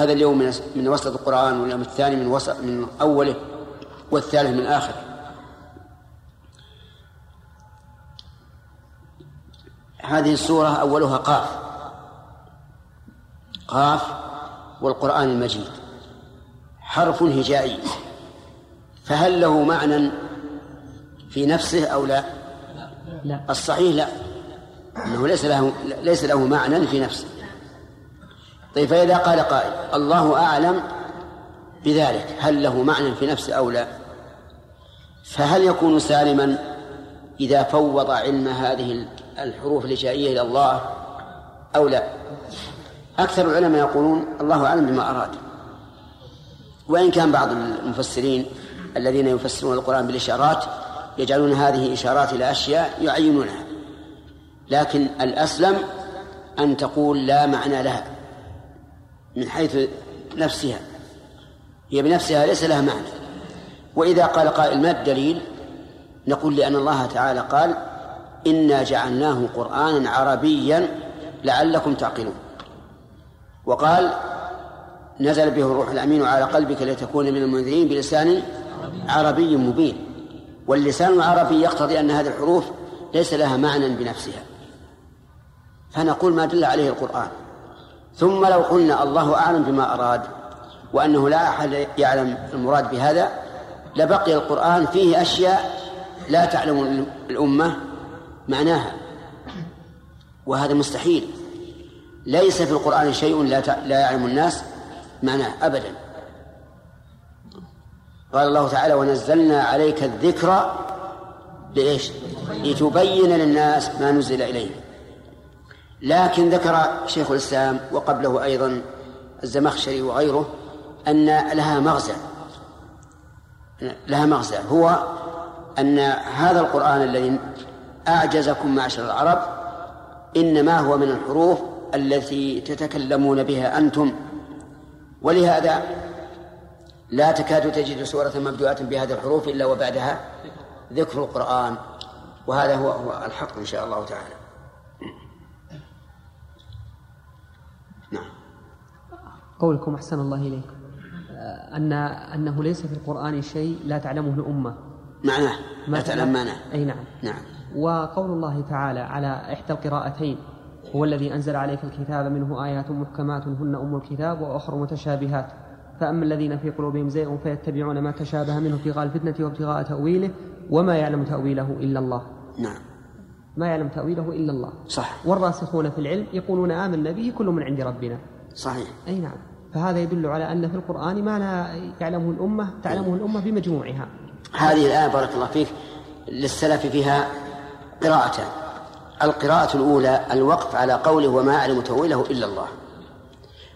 هذا اليوم من من وسط القرآن واليوم الثاني من وسط من أوله والثالث من آخره هذه السورة أولها قاف. قاف والقرآن المجيد. حرف هجائي. فهل له معنى في نفسه أو لا؟ لا. الصحيح لا. أنه ليس له ليس له معنى في نفسه. طيب فإذا قال قائل الله أعلم بذلك هل له معنى في نفسه أو لا؟ فهل يكون سالما إذا فوض علم هذه الحروف الهجائية إلى الله أو لا؟ أكثر العلماء يقولون الله أعلم بما أراد. وإن كان بعض المفسرين الذين يفسرون القرآن بالإشارات يجعلون هذه إشارات إلى أشياء يعينونها لكن الأسلم أن تقول لا معنى لها. من حيث نفسها. هي بنفسها ليس لها معنى. وإذا قال قائل ما الدليل؟ نقول لأن الله تعالى قال إنا جعلناه قرآنا عربيا لعلكم تعقلون وقال نزل به الروح الأمين على قلبك لتكون من المنذرين بلسان عربي مبين واللسان العربي يقتضي أن هذه الحروف ليس لها معنى بنفسها. فنقول ما دل عليه القرآن. ثم لو قلنا الله أعلم بما أراد وأنه لا أحد يعلم المراد بهذا لبقي القرآن فيه أشياء لا تعلم الأمة معناها. وهذا مستحيل. ليس في القرآن شيء لا لا يعلم الناس معناه أبدا. قال الله تعالى ونزلنا عليك الذكر لإيش؟ لتبين للناس ما نزل إليهم لكن ذكر شيخ الإسلام وقبله أيضا الزمخشري وغيره أن لها مغزى. لها مغزى. هو أن هذا القرآن الذي أعجزكم معشر العرب إنما هو من الحروف التي تتكلمون بها أنتم. ولهذا لا تكاد تجد سورة مبدوءة بهذه الحروف إلا وبعدها ذكر القرآن. وهذا هو الحق إن شاء الله تعالى. قولكم أحسن الله إليكم أن أنه ليس في القرآن شيء لا تعلمه الأمة. معناه لا تعلم؟ معناه. أي نعم. نعم. وقول الله تعالى على إحدى القراءتين هو الذي أنزل عليك الكتاب منه آيات محكمات هن أم الكتاب وأخر متشابهات. فأما الذين في قلوبهم زيغ فيتبعون ما تشابه منه ابتغاء الفتنة وابتغاء تأويله وما يعلم تأويله إلا الله. نعم. ما يعلم تأويله إلا الله. صح. والراسخون في العلم يقولون آمنا به كل من عند ربنا. صحيح. أي نعم. فهذا يدل على أن في القرآن ما لا يعلمه الأمة تعلمه الأمة بمجموعها. هذه الآية بارك الله فيك للسلف فيها قراءتان القراءة الأولى الوقف على قوله وما أعلم تأويله إلا الله.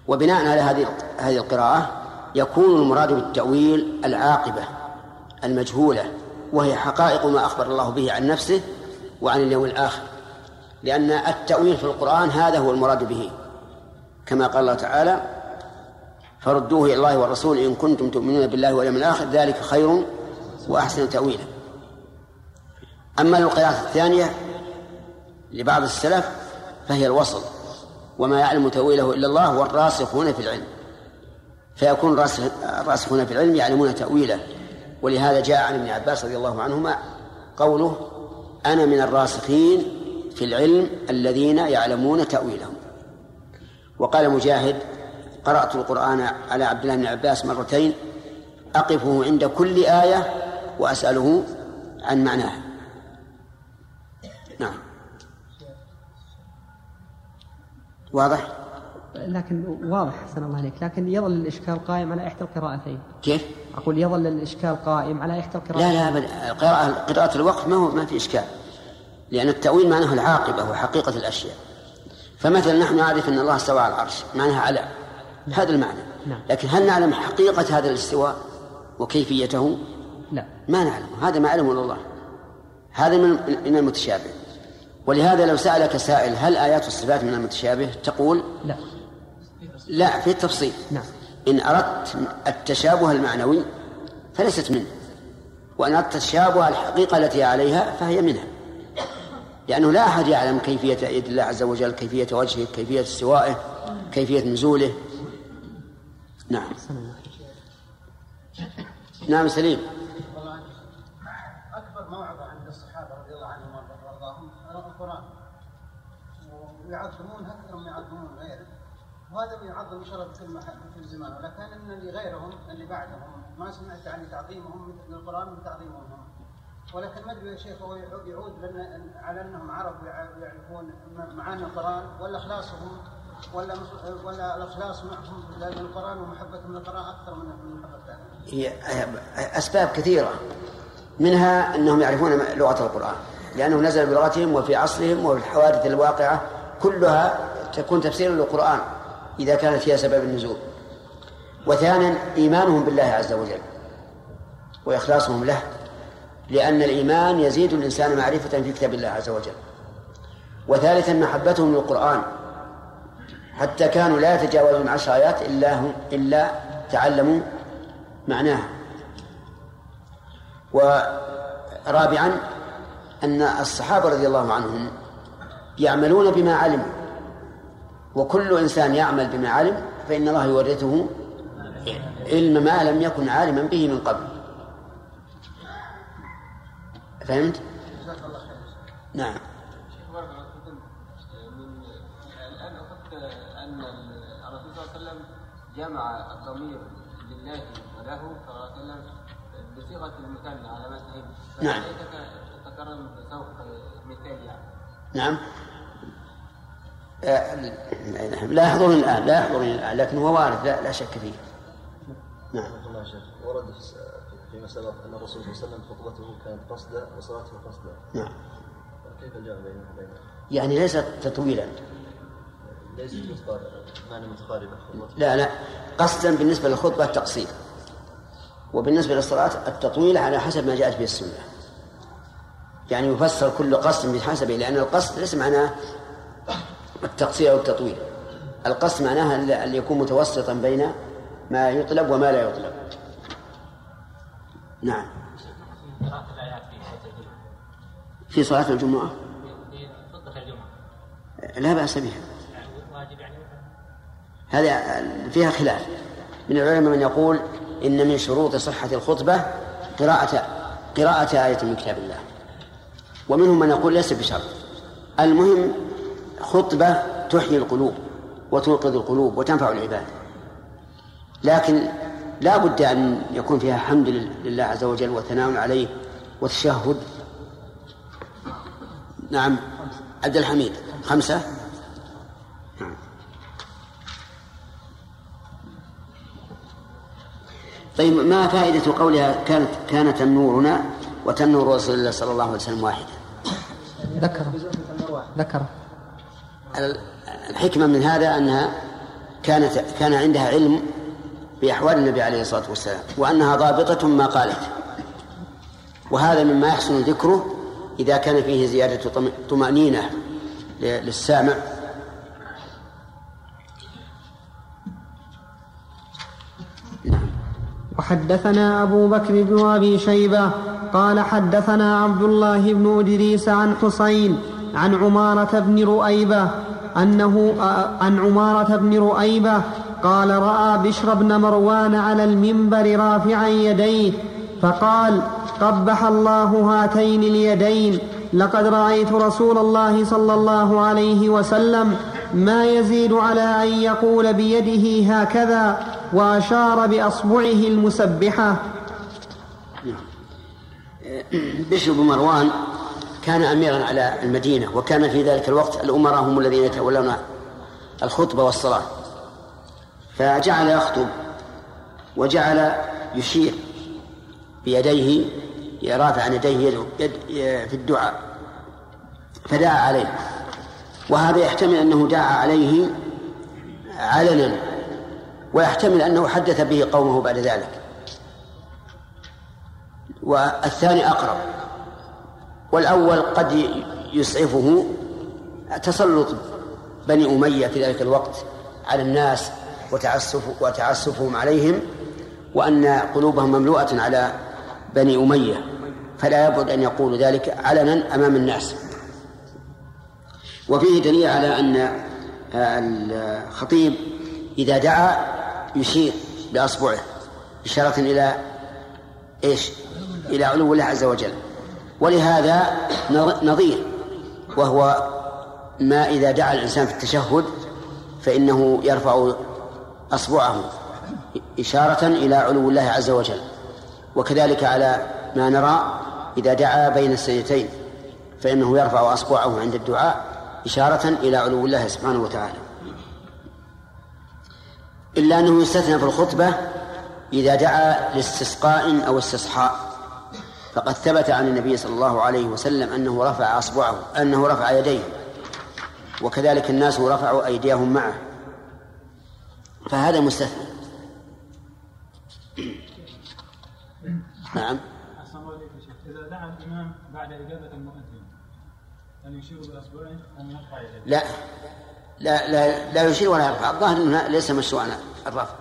وبناء على هذه هذه القراءة يكون المراد بالتأويل العاقبة المجهولة وهي حقائق ما أخبر الله به عن نفسه وعن اليوم الآخر. لأن التأويل في القرآن هذا هو المراد به. كما قال الله تعالى فردوه إلى الله والرسول إن كنتم تؤمنون بالله واليوم الآخر ذلك خير وأحسن تأويلا. أما القراءة الثانية لبعض السلف فهي الوصل وما يعلم تأويله إلا الله والراسخون في العلم. فيكون الراسخون في العلم يعلمون تأويله. ولهذا جاء عن ابن عباس رضي الله عنهما قوله أنا من الراسخين في العلم الذين يعلمون تأويله وقال مجاهد قرأت القرآن على عبد الله بن عباس مرتين أقفه عند كل آية وأسأله عن معناها. نعم. واضح؟ لكن واضح أحسن الله عليك. لكن يظل الإشكال قائم على إحدى القراءتين. كيف؟ أقول يظل الإشكال قائم على إحدى القراءتين. لا لا قراءة قراءة الوقف ما هو ما في إشكال. لأن التأويل معناه العاقبة وحقيقة الأشياء. فمثلا نحن نعرف أن الله استوى على العرش معناها على. هذا المعنى. نعم. لكن هل نعلم حقيقة هذا الاستواء وكيفيته؟ لا. ما نعلم. هذا ما علمه الله. هذا من المتشابه. ولهذا لو سألك سائل هل آيات الصفات من المتشابه؟ تقول لا. لا في التفصيل. نعم. إن أردت التشابه المعنوي فليست منه. وإن أردت التشابه الحقيقة التي عليها فهي منها. لأنه لا أحد يعلم كيفية يد الله عز وجل كيفية وجهه كيفية استوائه كيفية نزوله. نعم. نعم سليم. أكبر موعظة عند الصحابة رضي الله عنهم وأرضاهم القرآن. ويعظمون أكثر من يعظمون غيره. وهذا يعظم ان شاء الله بكل كل زمان ولكن إن اللي غيرهم اللي بعدهم ما سمعت عن تعظيمهم مثل القرآن من تعظيمهم. هم ولكن ما أدري يا شيخ هو يعود على أنهم عرب يعرفون معاني القرآن ولا إخلاصهم ولا ولا الإخلاص معهم للقران ومحبتهم للقران أكثر من محبه هي أسباب كثيرة. منها أنهم يعرفون لغة القرآن. لأنه نزل بلغتهم وفي عصرهم وفي الحوادث الواقعة كلها تكون تفسيرا للقرآن إذا كانت فيها سبب النزول. وثانيا إيمانهم بالله عز وجل وإخلاصهم له لأن الإيمان يزيد الإنسان معرفة في كتاب الله عز وجل. وثالثا محبتهم للقرآن. حتى كانوا لا يتجاوزون عشر آيات إلا هم إلا تعلموا معناها. ورابعا أن الصحابة رضي الله عنهم يعملون بما علموا. وكل إنسان يعمل بما علم فإن الله يورثه علم ما لم يكن عالما به من قبل. فهمت؟ نعم. جمع الضمير لله وله صلى الله عليه وسلم بصيغة المثنى على مذهب نعم. تكرم بسوق مثال يعني. نعم. لا يحضرني الآن لا يحضرني الآن لكن هو وارد لا, لا شك فيه. نعم. الله شيخ ورد فيما سبق أن الرسول صلى الله عليه وسلم خطبته كانت قصدا وصلاته قصدا. نعم. كيف الجمع وبينها؟ يعني ليست تطويلا. ليست معنى متقاربة لا لا. قصدا بالنسبة للخطبة التقصير. وبالنسبة للصلاة التطويل على حسب ما جاءت به السنة. يعني يفسر كل قصد بحسبه لأن القصد ليس معناه التقصير أو التطويل. القصد معناها أن يكون متوسطا بين ما يطلب وما لا يطلب. نعم. في صلاة الجمعة. لا بأس بها. هذه فيها خلاف. من العلماء من يقول إن من شروط صحة الخطبة قراءة قراءة آية من كتاب الله. ومنهم من يقول ليس بشرط. المهم خطبة تحيي القلوب وتوقظ القلوب وتنفع العباد. لكن لا بد أن يكون فيها حمد لله عز وجل وثناء عليه وتشهد. نعم. عبد الحميد خمسة؟ طيب ما فائدة قولها كانت كان تنورنا وتنور رسول الله صلى الله عليه وسلم واحدة ذكر. ذكر. الحكمة من هذا أنها كانت كان عندها علم بأحوال النبي عليه الصلاة والسلام وأنها ضابطة ما قالت. وهذا مما يحسن ذكره إذا كان فيه زيادة طمأنينة للسامع. وحدثنا أبو بكر بن أبي شيبة قال حدثنا عبد الله بن إدريس عن حسين عن عمارة بن رؤيبة أنه عن عمارة بن رؤيبة قال رأى بشر بن مروان على المنبر رافعا يديه فقال قبح الله هاتين اليدين لقد رأيت رسول الله صلى الله عليه وسلم ما يزيد على أن يقول بيده هكذا. وأشار بأصبعه المسبحة. بشر بن مروان كان أميرا على المدينة وكان في ذلك الوقت الأمراء هم الذين يتولون الخطبة والصلاة. فجعل يخطب وجعل يشير بيديه رافعا يديه يد في الدعاء فدعا عليه. وهذا يحتمل أنه دعا عليه علنا. ويحتمل أنه حدث به قومه بعد ذلك. والثاني أقرب. والأول قد يسعفه تسلط بني أمية في ذلك الوقت على الناس وتعسف وتعسفهم عليهم وأن قلوبهم مملوءة على بني أمية. فلا يبعد أن يقول ذلك علنا أمام الناس. وفيه دليل على أن الخطيب إذا دعا يشير بأصبعه إشارة إلى إيش؟ إلى علو الله عز وجل. ولهذا نظير وهو ما إذا دعا الإنسان في التشهد فإنه يرفع أصبعه إشارة إلى علو الله عز وجل. وكذلك على ما نرى إذا دعا بين السجدتين فإنه يرفع أصبعه عند الدعاء إشارة إلى علو الله سبحانه وتعالى. إلا أنه يستثنى في الخطبة إذا دعا لاستسقاء أو استصحاء. فقد ثبت عن النبي صلى الله عليه وسلم أنه رفع أصبعه أنه رفع يديه وكذلك الناس رفعوا أيديهم معه. فهذا مستثنى. نعم. إذا دعا الإمام بعد إجابة المؤذن أن يشير بأصبعه أم يرفع يديه؟ لا. لا لا لا يشير ولا يرفع. الظاهر إنه ليس مشروعا الرفع.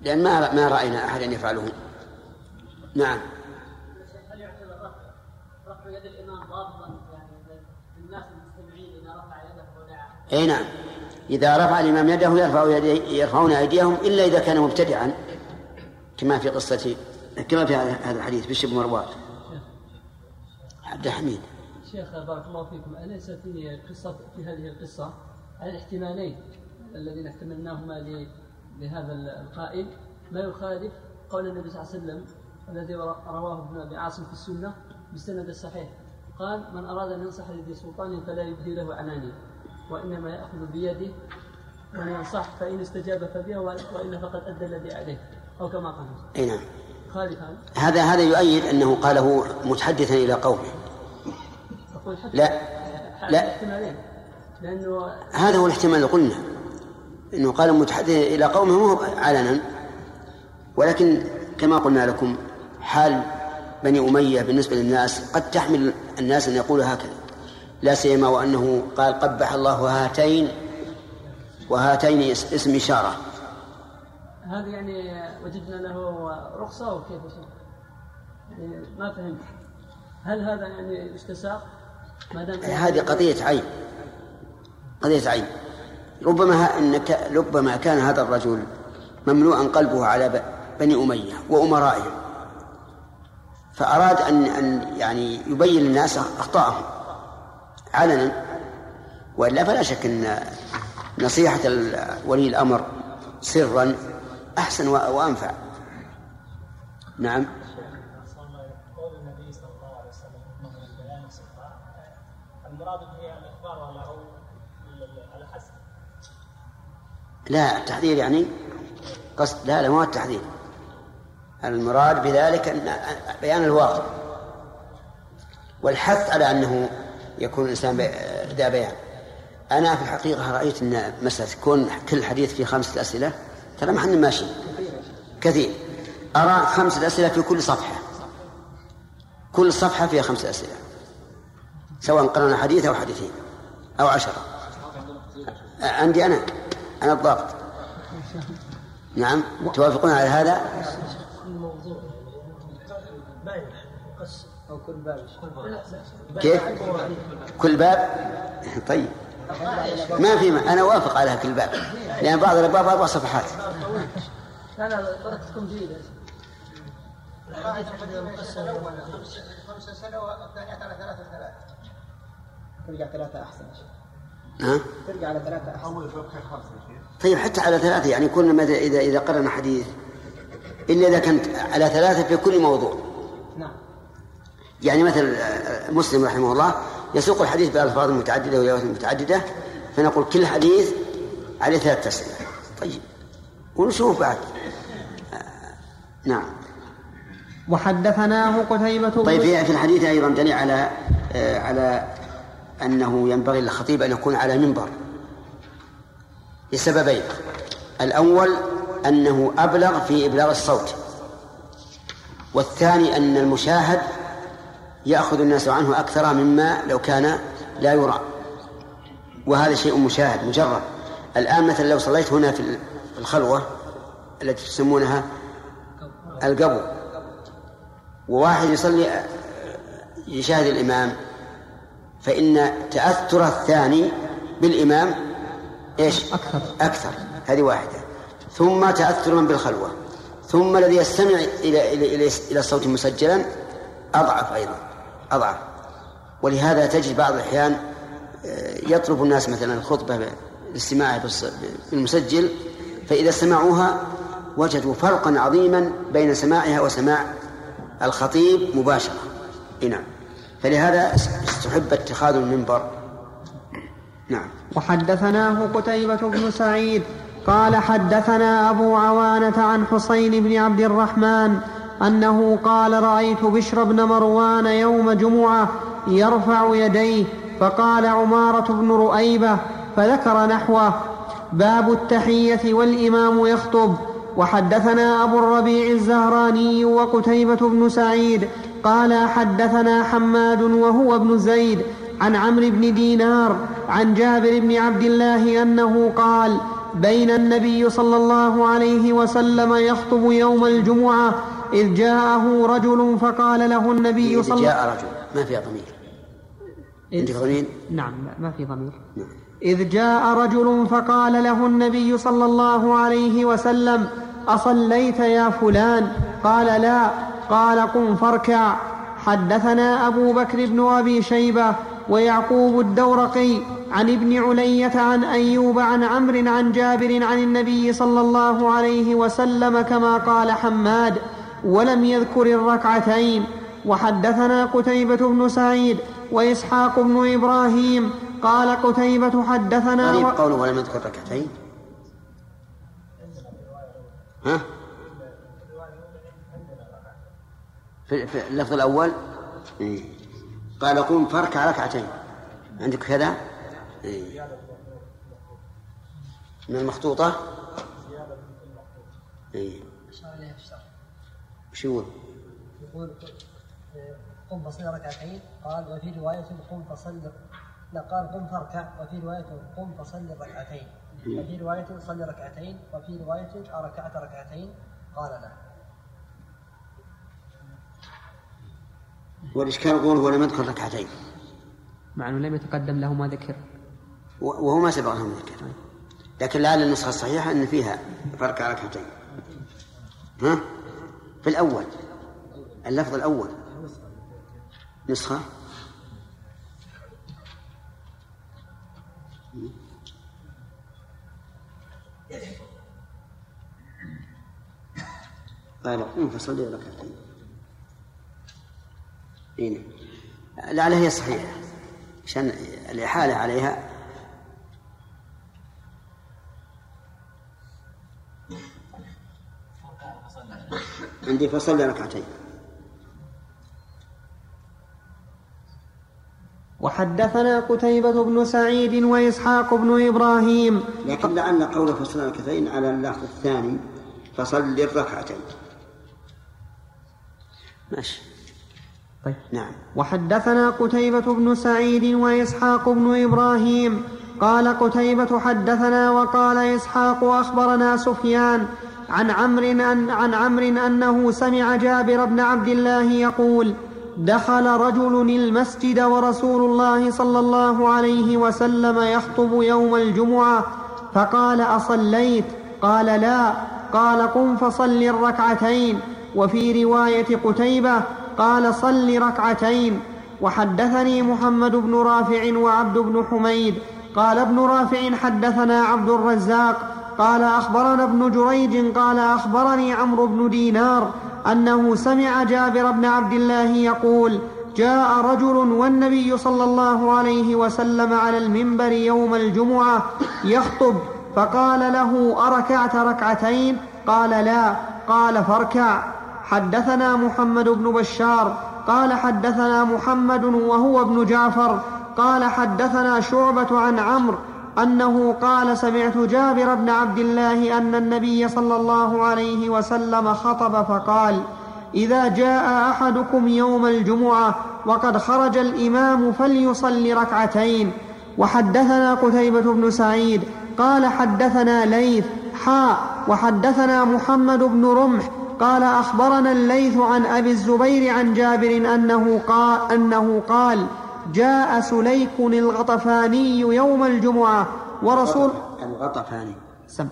لأن ما ما رأينا أحدا يفعله. نعم. هل يعتبر رفع رفع يد الامام ضابطا يعني للناس المستمعين إذا رفع يده ودعا اي نعم. إذا رفع الإمام يده يرفع يدي يرفعون أيديهم إلا إذا كان مبتدعا. كما في قصه كما في هذا الحديث بشر بن مروان عبد الحميد. شيخ بارك الله فيكم أليس في قصة في هذه القصة؟ على الاحتمالين الذين احتملناهما لهذا القائل. ما يخالف قول النبي صلى الله عليه وسلم الذي رواه ابن أبي عاصم في السنة بالسند الصحيح قال من أراد أن ينصح لذي سلطان فلا يبدي له عنانيه وإنما يأخذ بيده وينصح فإن استجاب فبها وإلا فقد أدى الذي عليه. أو كما قال. اي نعم. هذا هذا يؤيد أنه قاله متحدثا إلى قومه. لا لا. لأنه هذا هو الاحتمال اللي قلنا إنه قال متحدث إلى قومه مو علنا. ولكن كما قلنا لكم حال بني أمية بالنسبة للناس قد تحمل الناس أن يقولوا هكذا. لا سيما وأنه قال قبح الله هاتين وهاتين اسم إشارة. هذا يعني وجدنا له رخصة أو كيف؟ يعني ما فهمت. هل هذا يعني استساق هذه قضية عين قضية عين ربما انك ربما كان هذا الرجل مملوءا قلبه على بني أمية وأمرائهم. فأراد أن أن يعني يبين للناس أخطاءهم. علنا. وإلا فلا شك أن نصيحة ولي الأمر سرا أحسن وأنفع. نعم المراد به الإخبار ولا هو على حسب لا التحذير يعني قصد لا لا ما التحذير. المراد بذلك أن بيان الواقع. والحث على أنه يكون الإنسان ذا بيان. أنا في الحقيقة رأيت أن مسألة كون كل حديث فيه خمسة أسئلة ترى ما حنا ماشي. كثير. أرى خمسة أسئلة في كل صفحة. كل صفحة فيها خمسة أسئلة. سواء قرأنا حديث أو حديثين أو عشرة. عندي أنا. أنا الضابط نعم توافقون على هذا أو كل باب كيف؟ كل باب طيب ما في ما. أنا أوافق على كل باب لأن بعض الأبواب أربع صفحات بركتكم جيدة خمسة سنة والثانية على ثلاثة ثلاثة ترجع ثلاثة أحسن ها؟ ترجع على ثلاثة أحسن طيب حتى على ثلاثة يعني كل ما إذا إذا قرن حديث إلا إذا كانت على ثلاثة في كل موضوع. نعم. يعني مثل مسلم رحمه الله يسوق الحديث بألفاظ متعددة وروايات متعددة فنقول كل حديث عليه ثلاثة أسئلة طيب ونشوف بعد. نعم. وحدثناه قتيبة طيب في الحديث أيضا دليل على على أنه ينبغي للخطيب أن يكون على منبر. لسببين. الأول أنه أبلغ في إبلاغ الصوت. والثاني أن المشاهد يأخذ الناس عنه أكثر مما لو كان لا يرى. وهذا شيء مشاهد مجرد. الآن مثلا لو صليت هنا في الخلوة التي تسمونها القبو وواحد يصلي يشاهد الإمام فإن تأثر الثاني بالإمام إيش؟ أكثر. أكثر. هذه واحدة. ثم تأثرا بالخلوة. ثم الذي يستمع إلى إلى إلى, إلى الصوت مسجلا أضعف أيضا. أضعف. ولهذا تجد بعض الأحيان آه، يطلب الناس مثلا الخطبة لاستماعها بالمسجل فإذا سمعوها وجدوا فرقا عظيما بين سماعها وسماع الخطيب مباشرة. نعم. فلهذا استحب اتخاذ المنبر نعم. وحدثناه قتيبة بن سعيد قال حدثنا أبو عوانة عن حسين بن عبد الرحمن أنه قال رأيت بشر بن مروان يوم جمعة يرفع يديه فقال عمارة بن رؤيبة فذكر نحوه. باب التحية والإمام يخطب. وحدثنا أبو الربيع الزهراني وقتيبة بن سعيد قال حدثنا حماد وهو ابن زيد عن عمرو بن دينار عن جابر بن عبد الله أنه قال بين النبي صلى الله عليه وسلم يخطب يوم الجمعة إذ جاءه رجل فقال له النبي صلى الله عليه وسلم جاء رجل. ما في ضمير. عندك ضمير؟ نعم ما في ضمير. نعم. إذ جاء رجل فقال له النبي صلى الله عليه وسلم أصليت يا فلان؟ قال لا. قال قم فاركع. حدثنا أبو بكر بن أبي شيبة ويعقوب الدورقي عن ابن علية عن أيوب عن عمرو عن جابر عن النبي صلى الله عليه وسلم كما قال حماد ولم يذكر الركعتين وحدثنا قتيبة بن سعيد وإسحاق بن إبراهيم قال قتيبة حدثنا غريب قوله ولم يذكر ركعتين ها؟ في, في اللفظ الأول إيه. قال قم فاركع ركعتين. عندك كذا؟ إيه. من المخطوطة؟ إيه. شو يقول؟ يقول قم فصل ركعتين. قال وفي رواية قم فصل لا قال قم فاركع. وفي رواية قم فصل ركعتين. وفي رواية صل ركعتين. وفي رواية أركعت ركعتين. قال لا. والإشكال يقول هو لم يذكر ركعتين. مع أنه لم يتقدم له ما ذكر. وهو ما سبق له ذكر. لكن لعل النسخة الصحيحة أن فيها فرق ركعتين. ها؟ في الأول. اللفظ الأول. نسخة. قال قم فصلي ركعتين. لعلها هي صحيحة عشان الإحالة عليها. عندي فصلي ركعتين. وحدثنا قتيبة بن سعيد وإسحاق بن إبراهيم. لكن لعل قول فصل ركعتين على اللفظ الثاني فصل الركعتين ماشي. طيب. نعم. وحدثنا قتيبة بن سعيد وإسحاق بن إبراهيم. قال قتيبة حدثنا وقال إسحاق أخبرنا سفيان عن عمرو أن عن عمرو أنه سمع جابر بن عبد الله يقول دخل رجل المسجد ورسول الله صلى الله عليه وسلم يخطب يوم الجمعة فقال أصليت؟ قال لا. قال قم فصل الركعتين. وفي رواية قتيبة قال صل ركعتين. وحدثني محمد بن رافع وعبد بن حميد. قال ابن رافع حدثنا عبد الرزاق. قال أخبرنا ابن جريج. قال أخبرني عمرو بن دينار أنه سمع جابر بن عبد الله يقول جاء رجل والنبي صلى الله عليه وسلم على المنبر يوم الجمعة يخطب فقال له أركعت ركعتين؟ قال لا. قال فاركع. حدثنا محمد بن بشار قال حدثنا محمد وهو ابن جعفر قال حدثنا شعبة عن عمرو أنه قال سمعت جابر بن عبد الله أن النبي صلى الله عليه وسلم خطب فقال إذا جاء أحدكم يوم الجمعة وقد خرج الإمام فليصل ركعتين. وحدثنا قتيبة بن سعيد قال حدثنا ليث حاء وحدثنا محمد بن رمح قال أخبرنا الليث عن أبي الزبير عن جابر أنه قال, أنه قال جاء سليك الغطفاني يوم الجمعة ورسول الغطفاني. سم.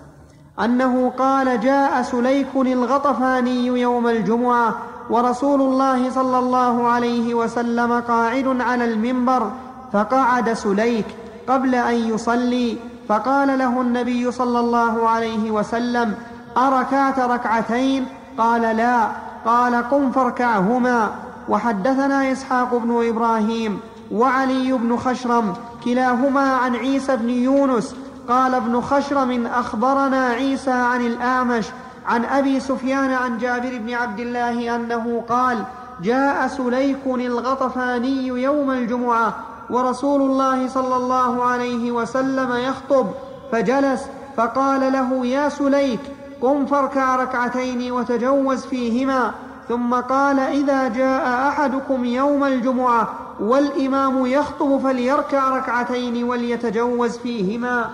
أنه قال جاء سليك الغطفاني يوم الجمعة ورسول الله صلى الله عليه وسلم قاعد على المنبر فقعد سليك قبل أن يصلي فقال له النبي صلى الله عليه وسلم أركعت ركعتين؟ قال لا. قال قم فاركعهما. وحدثنا إسحاق بن إبراهيم وعلي بن خشرم كلاهما عن عيسى بن يونس. قال ابن خشرم أخبرنا عيسى عن الأعمش عن أبي سفيان عن جابر بن عبد الله أنه قال جاء سليك الغطفاني يوم الجمعة ورسول الله صلى الله عليه وسلم يخطب فجلس فقال له يا سليك قم فاركع ركعتين وتجوز فيهما. ثم قال إذا جاء أحدكم يوم الجمعة والإمام يخطب فليركع ركعتين وليتجوز فيهما.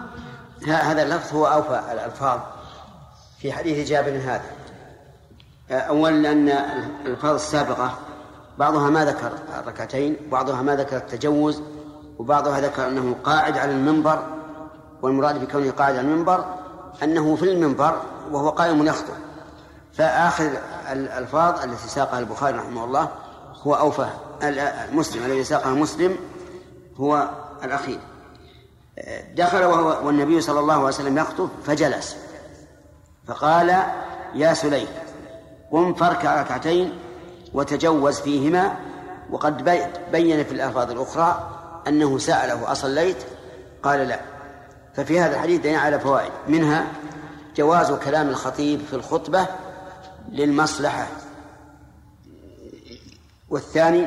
هذا اللفظ هو أوفى الألفاظ في حديث جابر هذا اولا ان الألفاظ السابقة بعضها ما ذكر الركعتين وبعضها ما ذكر التجوز وبعضها ذكر أنه قاعد على المنبر والمراد بكونه قاعد على المنبر أنه في المنبر وهو قائم يخطب. فآخر الألفاظ التي ساقها البخاري رحمه الله هو أوفى. المسلم الذي ساقها مسلم هو الأخير. دخل وهو والنبي صلى الله عليه وسلم يخطب فجلس. فقال يا سليم قم فاركع ركعتين وتجوز فيهما. وقد بين في الألفاظ الأخرى أنه سأله أصليت؟ قال لا. ففي هذا الحديث دليل على فوائد. منها جواز كلام الخطيب في الخطبة للمصلحة. والثاني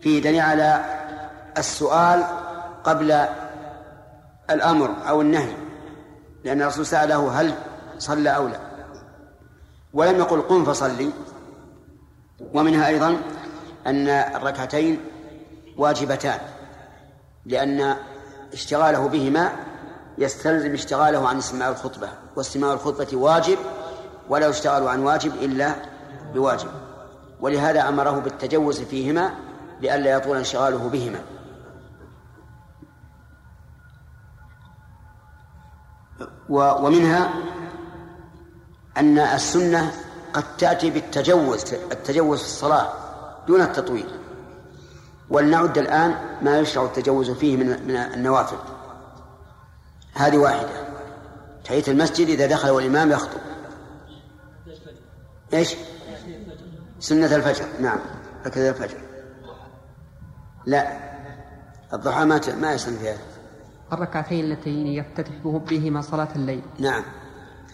فيه دليل على السؤال قبل الأمر أو النهي. لأن الرسول سأله هل صلى أو لا. ولم يقل قم فصلي. ومنها أيضا أن الركعتين واجبتان. لأن اشتغاله بهما يستلزم اشتغاله عن استماع الخطبة واستماع الخطبة واجب ولا يشتغل عن واجب إلا بواجب. ولهذا أمره بالتجوز فيهما لئلا يطول انشغاله بهما. ومنها أن السنة قد تأتي بالتجوز التجوز في الصلاة دون التطويل. ولنعد الآن ما يشرع التجوز فيه من النوافل. هذه واحدة. تحية المسجد إذا دخل والإمام يخطب. إيش؟ سنة الفجر. نعم. هكذا الفجر. لا. الضحى ما ما يسن فيها. الركعتين اللتين يفتتح بهما صلاة الليل. نعم.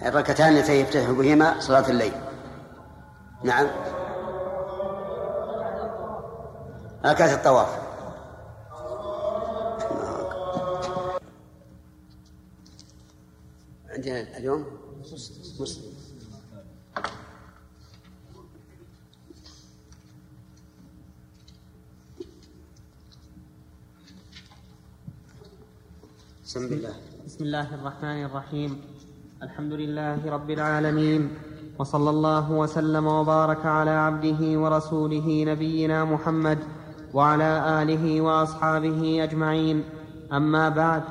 الركعتان اللتين يفتتح بهما صلاة الليل. نعم. ركعة الطواف. عندنا اليوم؟ مسلم بسم الله. بسم الله الرحمن الرحيم. الحمد لله رب العالمين. وصلى الله وسلم وبارك على عبده ورسوله نبينا محمد وعلى آله وأصحابه أجمعين. أما بعد.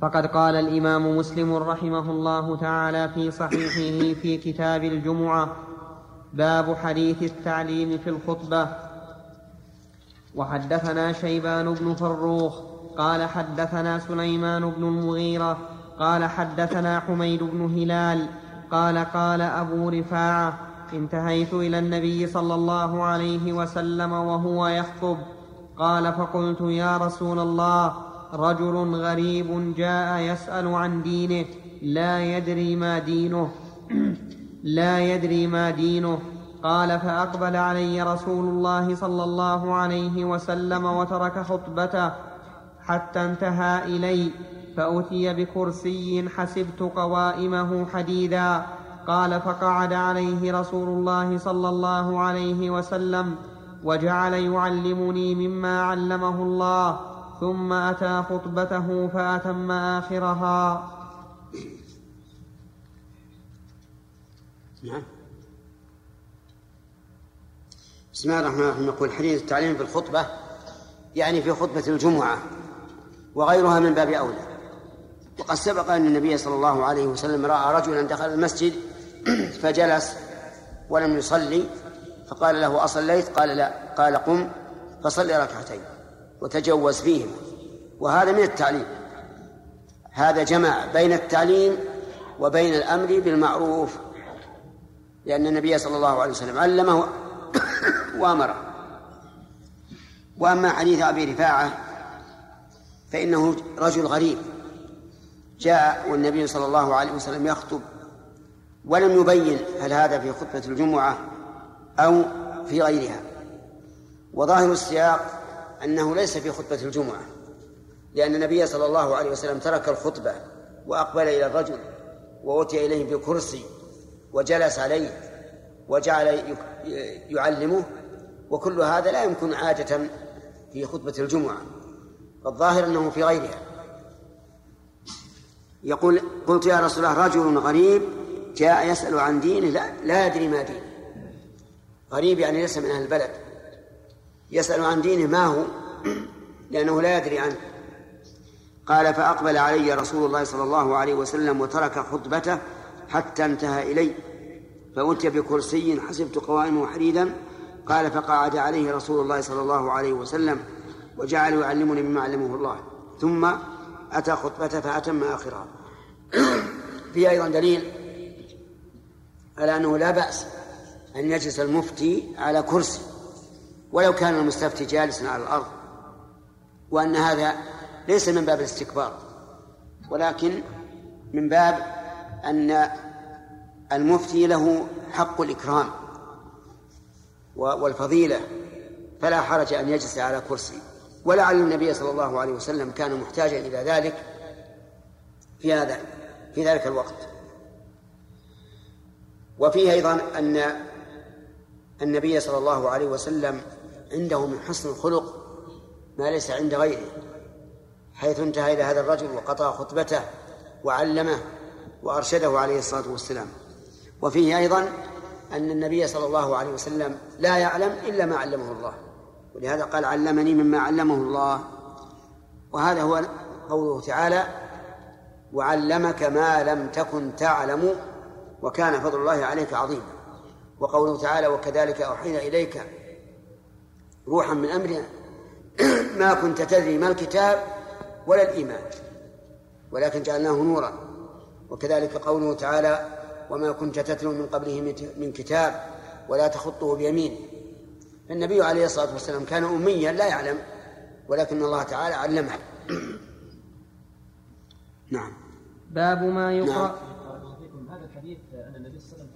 فقد قال الإمام مسلم رحمه الله تعالى في صحيحه في كتاب الجمعة باب حديث التعليم في الخطبة. وحدثنا شيبان بن فروخ قال حدثنا سليمان بن المغيرة قال حدثنا حميد بن هلال قال قال أبو رفاعة انتهيت إلى النبي صلى الله عليه وسلم وهو يخطب. قال فقلت يا رسول الله رجل غريب جاء يسأل عن دينه لا يدري ما دينه لا يدري ما دينه. قال فأقبل علي رسول الله صلى الله عليه وسلم وترك خطبته حتى انتهى إلي فأتي بكرسي حسبت قوائمه حديدا. قال فقعد عليه رسول الله صلى الله عليه وسلم وجعل يعلمني مما علمه الله. ثم أتى خطبته فأتم آخرها. نعم. بسم الله الرحمن الرحيم. يقول حديث التعليم في الخطبة يعني في خطبة الجمعة وغيرها من باب أولى. وقد سبق أن النبي صلى الله عليه وسلم رأى رجلا دخل المسجد فجلس ولم يصلي فقال له أصليت؟ قال لا. قال قم فصل ركعتين. وتجوز فيهما وهذا من التعليم. هذا جمع بين التعليم وبين الأمر بالمعروف. لأن النبي صلى الله عليه وسلم علمه وأمره. وأما حديث أبي رفاعة فإنه رجل غريب. جاء والنبي صلى الله عليه وسلم يخطب ولم يبين هل هذا في خطبة الجمعة أو في غيرها. وظاهر السياق أنه ليس في خطبة الجمعة لأن النبي صلى الله عليه وسلم ترك الخطبة وأقبل إلى الرجل وأتي إليه بكرسي وجلس عليه وجعل يعلمه وكل هذا لا يمكن عادة في خطبة الجمعة فالظاهر أنه في غيرها. يقول قلت يا رسول الله رجل غريب جاء يسأل عن دينه لا, لا يدري ما دينه. غريب يعني ليس من أهل البلد. يسأل عن دينه ما هو؟ لأنه لا يدري عنه. قال فأقبل علي رسول الله صلى الله عليه وسلم وترك خطبته حتى انتهى إلي. فأتي بكرسي حسبت قوائمه حديدا. قال فقعد عليه رسول الله صلى الله عليه وسلم وجعل يعلمني مما علمه الله. ثم أتى خطبته فأتم آخرها. في أيضا دليل على أنه لا بأس أن يجلس المفتي على كرسي. ولو كان المستفتي جالسا على الأرض وأن هذا ليس من باب الاستكبار ولكن من باب أن المفتي له حق الإكرام والفضيلة فلا حرج أن يجلس على كرسي. ولعل النبي صلى الله عليه وسلم كان محتاجا إلى ذلك في هذا في ذلك الوقت. وفيه أيضا أن النبي صلى الله عليه وسلم عنده من حسن الخلق ما ليس عند غيره حيث انتهى إلى هذا الرجل وقطع خطبته وعلمه وأرشده عليه الصلاة والسلام. وفيه أيضا أن النبي صلى الله عليه وسلم لا يعلم إلا ما علمه الله ولهذا قال علمني مما علمه الله وهذا هو قوله تعالى وعلمك ما لم تكن تعلم وكان فضل الله عليك عظيما وقوله تعالى وكذلك أوحينا إليك روحا من أمرنا. ما كنت تدري ما الكتاب ولا الإيمان ولكن جعلناه نورا. وكذلك قوله تعالى وما كنت تتلو من قبله من كتاب ولا تخطه بيمين. فالنبي عليه الصلاة والسلام كان أميا لا يعلم ولكن الله تعالى علمه. نعم. باب ما يقرأ نعم.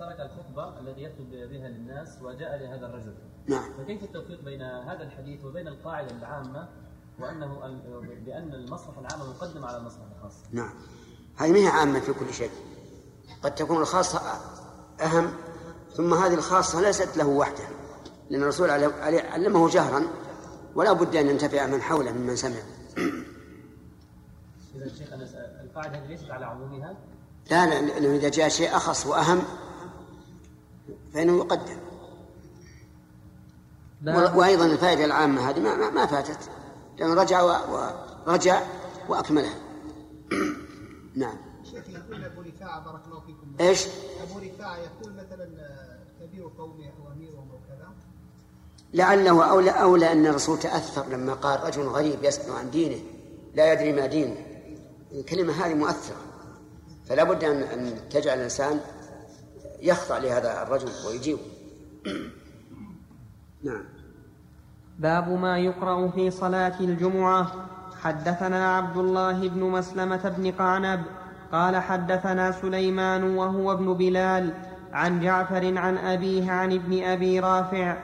ترك الخطبة الذي يخطب بها للناس وجاء لهذا الرجل. نعم. فكيف التوفيق بين هذا الحديث وبين القاعدة العامة وأنه بأن المصلحة العامة مقدمة على المصلحة الخاصة نعم. هذه ما هي عامة في كل شيء. قد تكون الخاصة أهم ثم هذه الخاصة ليست له وحده لأن الرسول علمه جهرا ولا بد أن ينتفع من حوله ممن سمع. إذا شيخ القاعدة ليست على عمومها؟ لا لا لأنه إذا جاء شيء أخص وأهم فإنه يقدم. وأيضا الفائدة العامة هذه ما, ما فاتت. لأنه رجع ورجع وأكملها. نعم. يقول أبو رفاعة بارك الله فيكم. إيش؟ أبو رفاعة يقول مثلا كبير قومه أو أميرهم أو كذا. لعله أولى أولى أن الرسول تأثر لما قال رجل غريب يسأل عن دينه لا يدري ما دينه. الكلمة هذه مؤثرة. فلا بد أن أن تجعل الإنسان يخضع لهذا الرجل ويجيبه. نعم. باب ما يقرأ في صلاة الجمعة. حدثنا عبد الله بن مسلمة بن قعنب قال حدثنا سليمان وهو ابن بلال عن جعفر عن أبيه عن ابن أبي رافع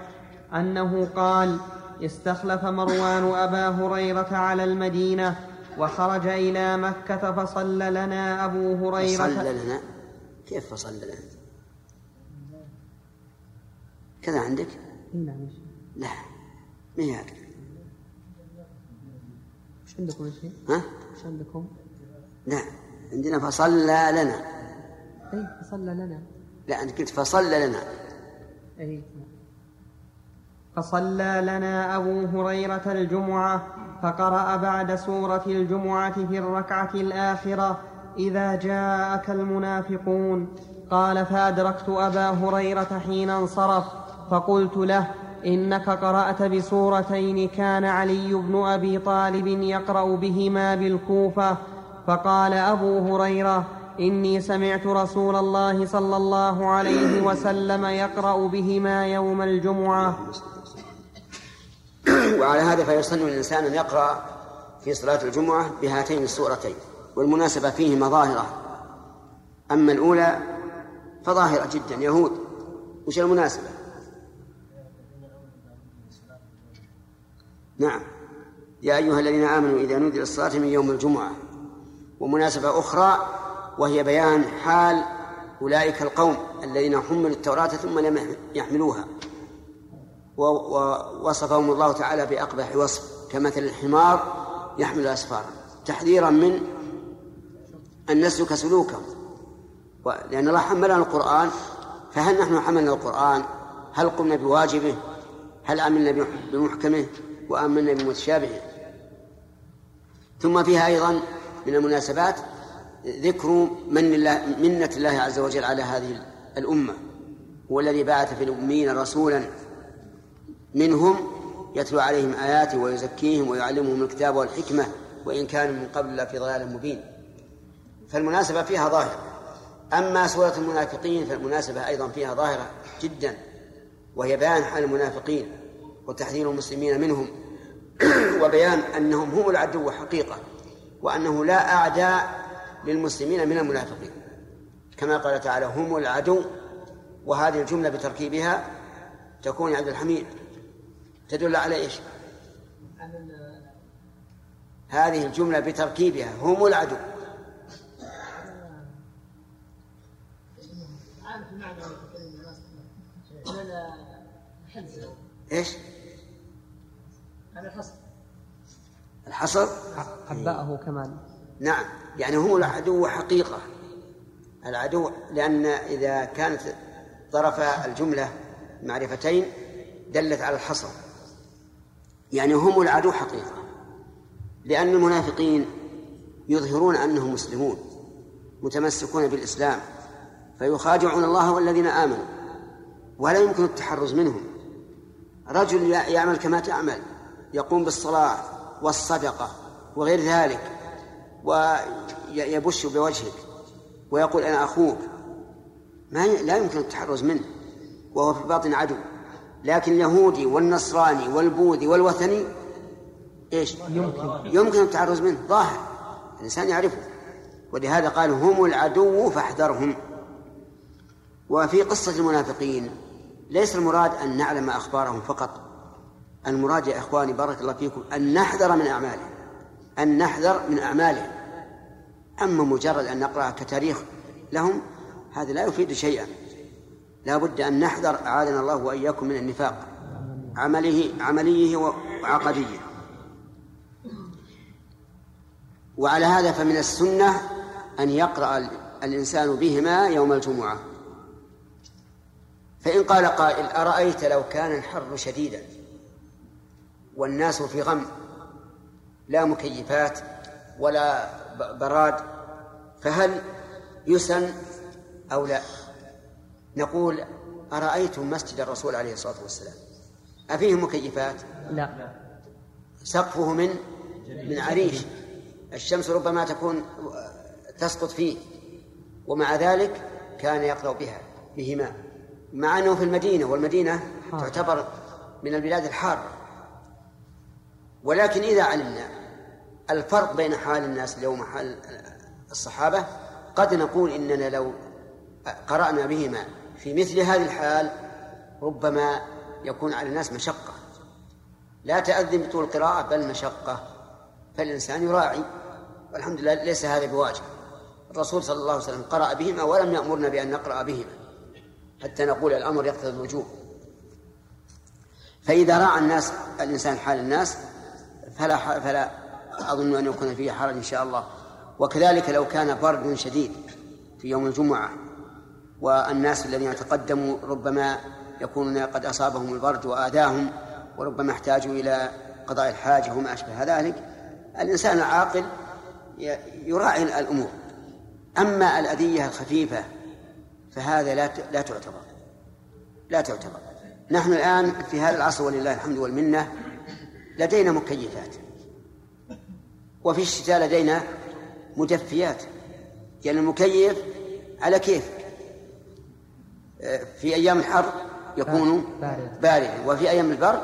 أنه قال استخلف مروان أبا هريرة على المدينة وخرج إلى مكة فصلى لنا أبو هريرة. فصلى لنا؟ كيف فصلى لنا؟ كذا عندك؟ نعم لا ما هي هكذا إيش عندكم شيخ؟ ها؟ إيش عندكم؟ لا عندنا فصلى لنا. اي فصلى لنا. لا أنت قلت فصلى لنا. اي فصلى لنا أبو هريرة الجمعة فقرأ بعد سورة الجمعة في الركعة الآخرة إذا جاءك المنافقون. قال فأدركت أبا هريرة حين انصرف. فقلت له إنك قرأت بسورتين كان علي بن أبي طالب يقرأ بهما بالكوفة فقال أبو هريرة إني سمعت رسول الله صلى الله عليه وسلم يقرأ بهما يوم الجمعة. وعلى هذا فيصن الإنسان أن يقرأ في صلاة الجمعة بهاتين السورتين والمناسبة فيهما ظاهرة. أما الأولى فظاهرة جدا يهود. وش المناسبة؟ نعم. يا أيها الذين آمنوا إذا نودي للصلاة من يوم الجمعة ومناسبة أخرى وهي بيان حال أولئك القوم الذين حملوا التوراة ثم لم يحملوها. ووصفهم الله تعالى بأقبح وصف كمثل الحمار يحمل أسفارا. تحذيرا من أن نسلك سلوكهم لأن الله حملنا القرآن فهل نحن حملنا القرآن؟ هل قمنا بواجبه؟ هل آمنا بمحكمه؟ وآمنا بمتشابهه ثم فيها أيضا من المناسبات ذكر من الله منة الله عز وجل على هذه الأمة هو الذي بعث في الأمين رسولا منهم يتلو عليهم آياته ويزكيهم ويعلمهم الكتاب والحكمة وإن كانوا من قبل لفي ضلال مبين. فالمناسبة فيها ظاهرة. أما سورة المنافقين فالمناسبة أيضا فيها ظاهرة جدا وهي بيان حال المنافقين. وتحذير المسلمين منهم وبيان أنهم هم العدو حقيقة وأنه لا أعداء للمسلمين من المنافقين كما قال تعالى هم العدو وهذه الجملة بتركيبها تكون عبد الحميد تدل على إيش؟ هذه الجملة بتركيبها هم العدو إيش؟ الحصر. الحصر؟ حباءه كمان نعم. يعني هم العدو حقيقة. العدو لأن إذا كانت طرف الجملة معرفتين دلت على الحصر. يعني هم العدو حقيقة. لأن المنافقين يظهرون أنهم مسلمون متمسكون بالإسلام فيخادعون الله والذين آمنوا ولا يمكن التحرز منهم. رجل يعمل كما تعمل يقوم بالصلاة والصدقة وغير ذلك ويبش بوجهك ويقول أنا أخوك. ما لا يمكن التحرز منه وهو في الباطن عدو. لكن اليهودي والنصراني والبوذي والوثني إيش؟ يمكن يمكن التحرز منه ظاهر. الإنسان يعرفه. ولهذا قال هم العدو فاحذرهم. وفي قصة المنافقين ليس المراد أن نعلم أخبارهم فقط. المراد يا إخواني بارك الله فيكم أن نحذر من أعمالهم أن نحذر من أعمالهم. أما مجرد أن نقرأ كتاريخ لهم هذا لا يفيد شيئا. لا بد أن نحذر أعاذنا الله وإياكم من النفاق. عمله عمليه وعقديه. وعلى هذا فمن السنة أن يقرأ الإنسان بهما يوم الجمعة. فإن قال قائل أرأيت لو كان الحر شديدا والناس في غم لا مكيفات ولا براد فهل يسن أو لا؟ نقول أرأيتم مسجد الرسول عليه الصلاة والسلام؟ أفيه مكيفات؟ لا. سقفه من من عريش. الشمس ربما تكون تسقط فيه ومع ذلك كان يقرأ بها بهما. مع أنه في المدينة والمدينة حار. تعتبر من البلاد الحارة ولكن إذا علمنا الفرق بين حال الناس اليوم وحال الصحابة قد نقول إننا لو قرأنا بهما في مثل هذه الحال ربما يكون على الناس مشقة. لا تأذن بطول القراءة بل مشقة. فالإنسان يراعي. والحمد لله ليس هذا بواجب. الرسول صلى الله عليه وسلم قرأ بهما ولم يأمرنا بأن نقرأ بهما. حتى نقول الأمر يقتضي الوجوب. فإذا راعى الناس الإنسان حال الناس فلا فلا أظن أن يكون فيه حرج إن شاء الله. وكذلك لو كان برد شديد في يوم الجمعة والناس الذين تقدموا ربما يكونون قد أصابهم البرد وآذاهم وربما احتاجوا إلى قضاء الحاجة وما أشبه ذلك الإنسان العاقل يراعي الأمور. أما الأذية الخفيفة فهذا لا لا تعتبر. لا تعتبر. نحن الآن في هذا العصر ولله الحمد والمنة لدينا مكيفات. وفي الشتاء لدينا مدفيات يعني المكيف على كيف؟ في أيام الحر يكون باردا وفي أيام البرد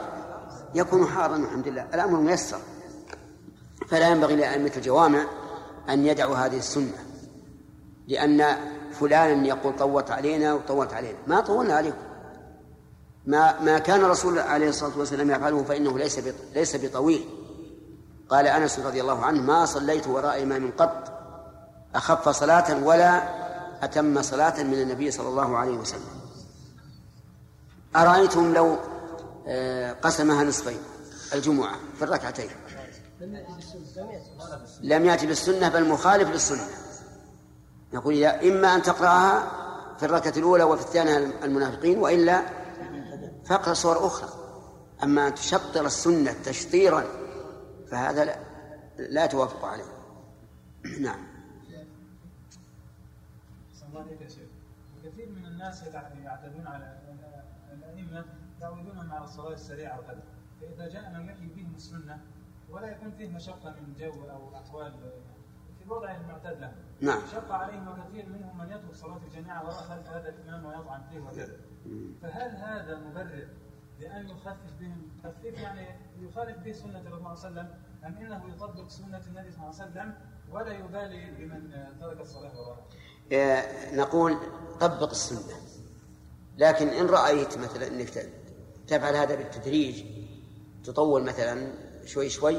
يكون حارا والحمد لله. الأمر ميسر. فلا ينبغي لأئمة الجوامع أن يدعوا هذه السنة لأن فلانا يقول طوت علينا وطوت علينا. ما طولنا عليكم. ما ما كان الرسول عليه الصلاة والسلام يفعله فإنه ليس ليس بطويل. قال أنس رضي الله عنه ما صليت وراء إمام قط. أخف صلاة ولا أتم صلاة من النبي صلى الله عليه وسلم. أرأيتم لو آه، قسمها نصفين الجمعة في الركعتين؟ لم يأتي بالسنة بل مخالف للسنة. نقول إما أن تقرأها في الركعة الأولى وفي الثانية المنافقين وإلا فاقرأ صور أخرى. أما أن تشطر السنة تشطيرا فهذا لا, لا توافق عليه. نعم. كثير من الناس يعتدون على الأئمة يعودون على الصلاة السريعة وكذا فإذا جاء من يحيي بهم السنة ولا يكون فيه مشقة من جو أو أحوال في الوضع المعتاد له نعم. شق عليهم وكثير منهم من يترك صلاة الجماعة وراء خلف هذا الإمام ويطعن فيه وكذا فهل هذا مبرر لأن يخفف بهم تخفيف يعني يخالف به سنة الرسول صلى الله عليه وسلم أم إنه يطبق سنة النبي صلى الله عليه وسلم ولا يبالي بمن ترك الصلاة وراءه؟ إيه، نقول طبق السنة. لكن إن رأيت مثلا أنك تفعل هذا بالتدريج تطول مثلا شوي شوي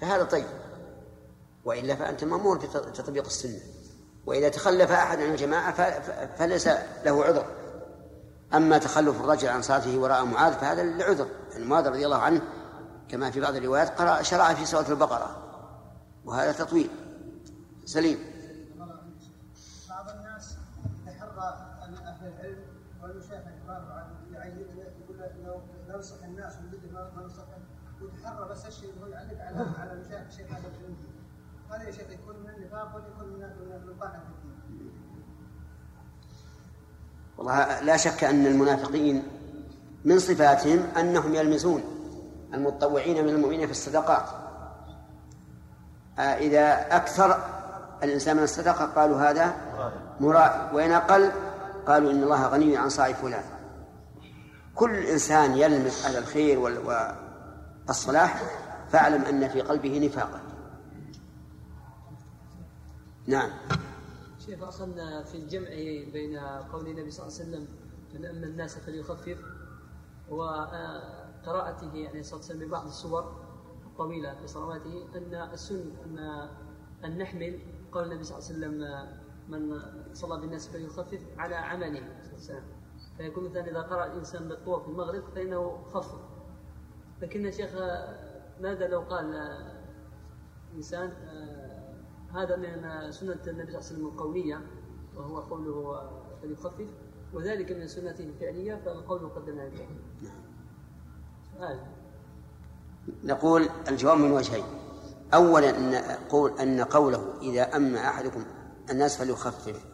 فهذا طيب. وإلا فأنت مأمور بتطبيق السنة. وإذا تخلف أحد عن الجماعة فليس له عذر. أما تخلف الرجل عن صلاته وراء معاذ فهذا لعذر. يعني معاذ رضي الله عنه كما في بعض الروايات قرأ شرع في سورة البقرة. وهذا تطويل. سليم. بعض الناس يتحرى أهل العلم يقول ننصح الناس ما ننصح ويتحرى بس الشيء هو يعلق على على المشايخ الشيخ هذا هذا يا شيخ يكون من النفاق والله لا شك أن المنافقين من صفاتهم أنهم يلمزون المتطوعين من المؤمنين في الصدقات. آه، إذا أكثر الإنسان من الصدقة قالوا هذا مرائي. وإن أقل قالوا إن الله غني عن صاع فلان. كل إنسان يلمس على الخير والصلاح فاعلم أن في قلبه نفاقا نعم. شيخ أصلا في الجمع بين قول النبي صلى الله عليه وسلم من أما الناس فليخفف وقراءته يعني صلى الله عليه وسلم ببعض الصور الطويلة في صلواته أن السن أن أن نحمل قول النبي صلى الله عليه وسلم من صلى بالناس فليخفف على عمله صلى الله عليه وسلم. فيكون مثلا إذا قرأ الإنسان بالطور في المغرب فإنه خفف. لكن شيخ ماذا لو قال إنسان هذا من سنة النبي صلى الله عليه وسلم القولية وهو قوله فليخفف وذلك من سنته الفعلية فالقول مقدم على الفعل سؤال. نقول الجواب من وجهين. أولا أن قول أن قوله إذا أما أحدكم الناس فليخفف